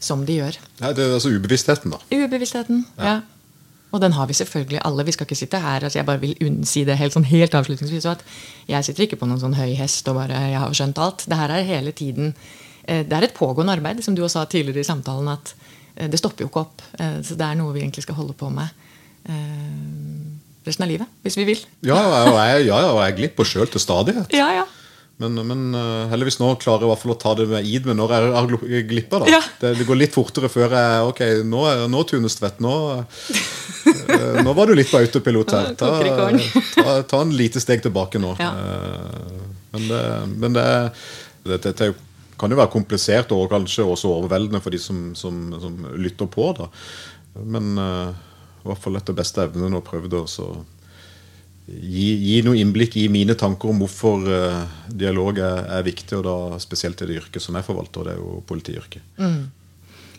som de gjør. Nei, det er altså ubevisstheten, da. Ubevisstheten, ja. ja. Og den har vi selvfølgelig alle. Vi skal ikke sitte her altså Jeg bare vil unnsi det helt, sånn, helt avslutningsvis. at Jeg sitter ikke på noen sånn høy hest og bare jeg har skjønt alt. Det her er hele tiden eh, Det er et pågående arbeid, som du også sa tidligere i samtalen. at Eh, det stopper jo ikke opp. Eh, så det er noe vi egentlig skal holde på med resten av livet, hvis vi vil. Ja, og jeg, ja, og jeg glipper sjøl til stadighet. Ja, ja. Men, men, heldigvis nå klarer jeg i hvert fall å ta det med id men når jeg har glippa. Ja. Det, det, går litt fortere før jeg Ok, nå, nå Tune Stvedt, nå, nå var du litt på autopilot her. Ta, ta, ta en lite steg tilbake nå. Ja. Men, det, men det, det, det, kan jo være komplisert og kanskje også overveldende for de som, som, som lytter på. Da. Men i hvert fall etter beste evne nå prøvd å gi, gi, noe innblikk i mine tanker om hvorfor uh, dialog er, er, viktig, og da spesielt i det yrket som jeg forvalter, og det er jo politiyrket. Mm.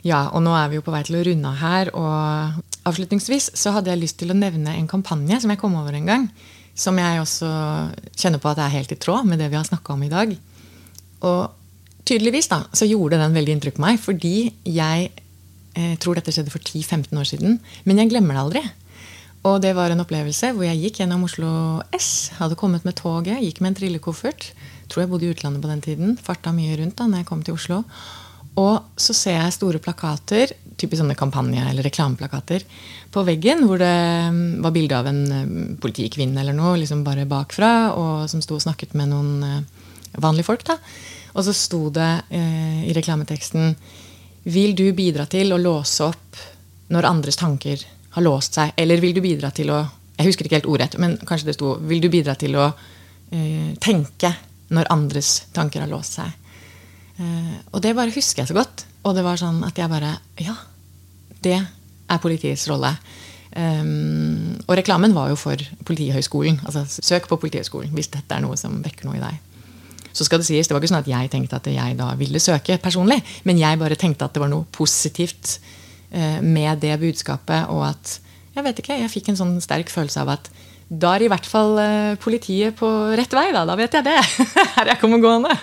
Ja, og nå er vi jo på vei til å runde av her. Og avslutningsvis så hadde jeg lyst til å nevne en kampanje som jeg kom over en gang. Som jeg også kjenner på at er helt i tråd med det vi har snakka om i dag. Og tydeligvis da, så gjorde den veldig inntrykk på meg. Fordi jeg eh, tror dette skjedde for 10-15 år siden. Men jeg glemmer det aldri. Og det var en opplevelse hvor jeg gikk gjennom Oslo S. Hadde kommet med toget, gikk med en trillekoffert. Tror jeg bodde i utlandet på den tiden. Farta mye rundt da når jeg kom til Oslo. Og så ser jeg store plakater, typisk sånne kampanje- eller reklameplakater, på veggen hvor det mm, var bilde av en mm, politikvinne eller noe, liksom bare bakfra, og som sto og snakket med noen eh, vanlige folk. da. Og så sto det eh, i reklameteksten Vil du bidra til å låse opp når andres tanker har låst seg? Eller vil du bidra til å Jeg husker ikke helt ordrett, men kanskje det sto Vil du bidra til å uh, tenke når andres tanker har låst seg? Uh, og det bare husker jeg så godt. Og det var sånn at jeg bare Ja, det er politiets rolle. Um, og reklamen var jo for Politihøgskolen. Altså søk på Politihøgskolen hvis dette er noe som vekker noe i deg. Så skal Det sies, det var ikke sånn at jeg tenkte at jeg da ville søke personlig, men jeg bare tenkte at det var noe positivt med det budskapet. Og at jeg vet ikke, jeg fikk en sånn sterk følelse av at da er i hvert fall eh, politiet på rett vei. Da, da vet jeg det. Her jeg kommer gående.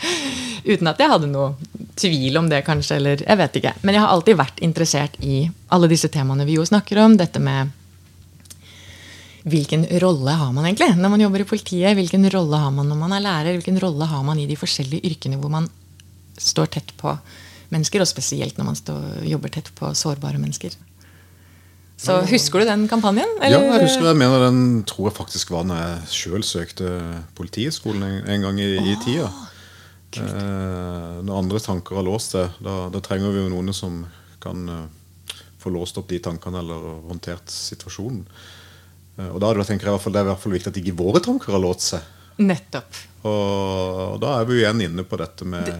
Uten at jeg hadde noe tvil om det, kanskje. eller jeg vet ikke. Men jeg har alltid vært interessert i alle disse temaene vi jo snakker om. Dette med hvilken rolle har man egentlig når man jobber i politiet? Hvilken rolle har man når man er lærer? Hvilken rolle har man i de forskjellige yrkene hvor man står tett på mennesker? Og spesielt når man står, jobber tett på sårbare mennesker. Så Husker du den kampanjen? Eller? Ja, jeg husker jeg mener den tror jeg faktisk var når jeg sjøl søkte Politihøgskolen en, en, gang i, oh, i tida. Eh, når andre tanker har låst seg, da, da, trenger vi jo noen som kan uh, få låst opp de tankene eller håndtert situasjonen. Uh, og da tenker jeg i hvert fall, Det er i hvert fall viktig at ikke våre tanker har låst seg. Nettopp. Og, da er vi jo igjen inne på dette med,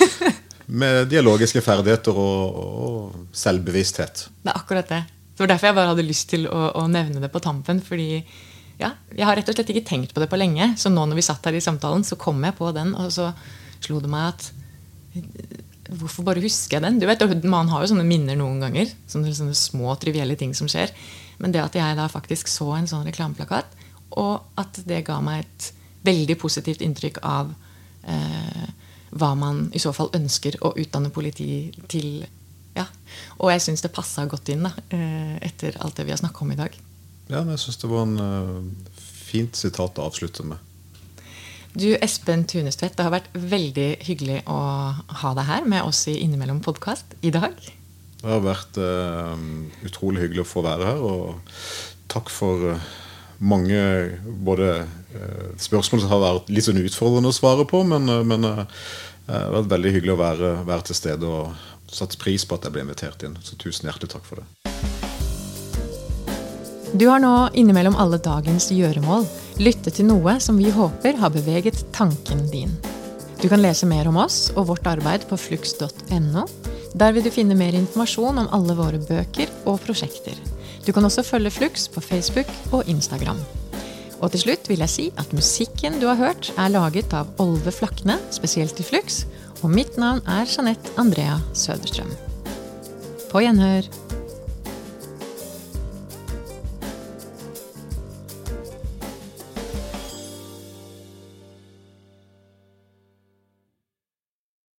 med dialogiske ferdigheter og, og, selvbevissthet. Det er akkurat det. Det var derfor jeg bare hadde lyst til å, å nevne det på tampen. fordi ja, Jeg har rett og slett ikke tenkt på det på lenge. Så nå når vi satt her i samtalen, så kom jeg på den, og så slo det meg at Hvorfor bare husker jeg den? Du vet, Man har jo sånne minner noen ganger. Sånne, sånne små, trivielle ting som skjer. Men det at jeg da faktisk så en sånn reklameplakat, og at det ga meg et veldig positivt inntrykk av eh, hva man i så fall ønsker å utdanne politi til. Ja. Og jeg syns det passa godt inn da, eh, etter alt det vi har snakka om i dag. Ja, men jeg syns det var en uh, fint sitat å avslutte med. Du, Espen Tunestvedt, det har vært veldig hyggelig å ha deg her med oss i Innimellom podkast i dag. Det har vært uh, utrolig hyggelig å få være her. Og takk for uh, mange både uh, spørsmål som har vært litt sånn utfordrende å svare på, men, men det har vært veldig hyggelig å være, være til stede og satt pris på at jeg ble invitert inn. Så tusen hjertelig takk for det. Du har nå innimellom alle dagens gjøremål lyttet til noe som vi håper har beveget tanken din. Du kan lese mer om oss og vårt arbeid på flux.no. Der vil du finne mer informasjon om alle våre bøker og prosjekter. Du kan også følge Flux på Facebook og Instagram. Og til slutt vil jeg si at musikken du har hørt, er laget av Olve Flakne, spesielt i Flux, og mitt navn er Jeanette Andrea Søderstrøm. På gjenhør.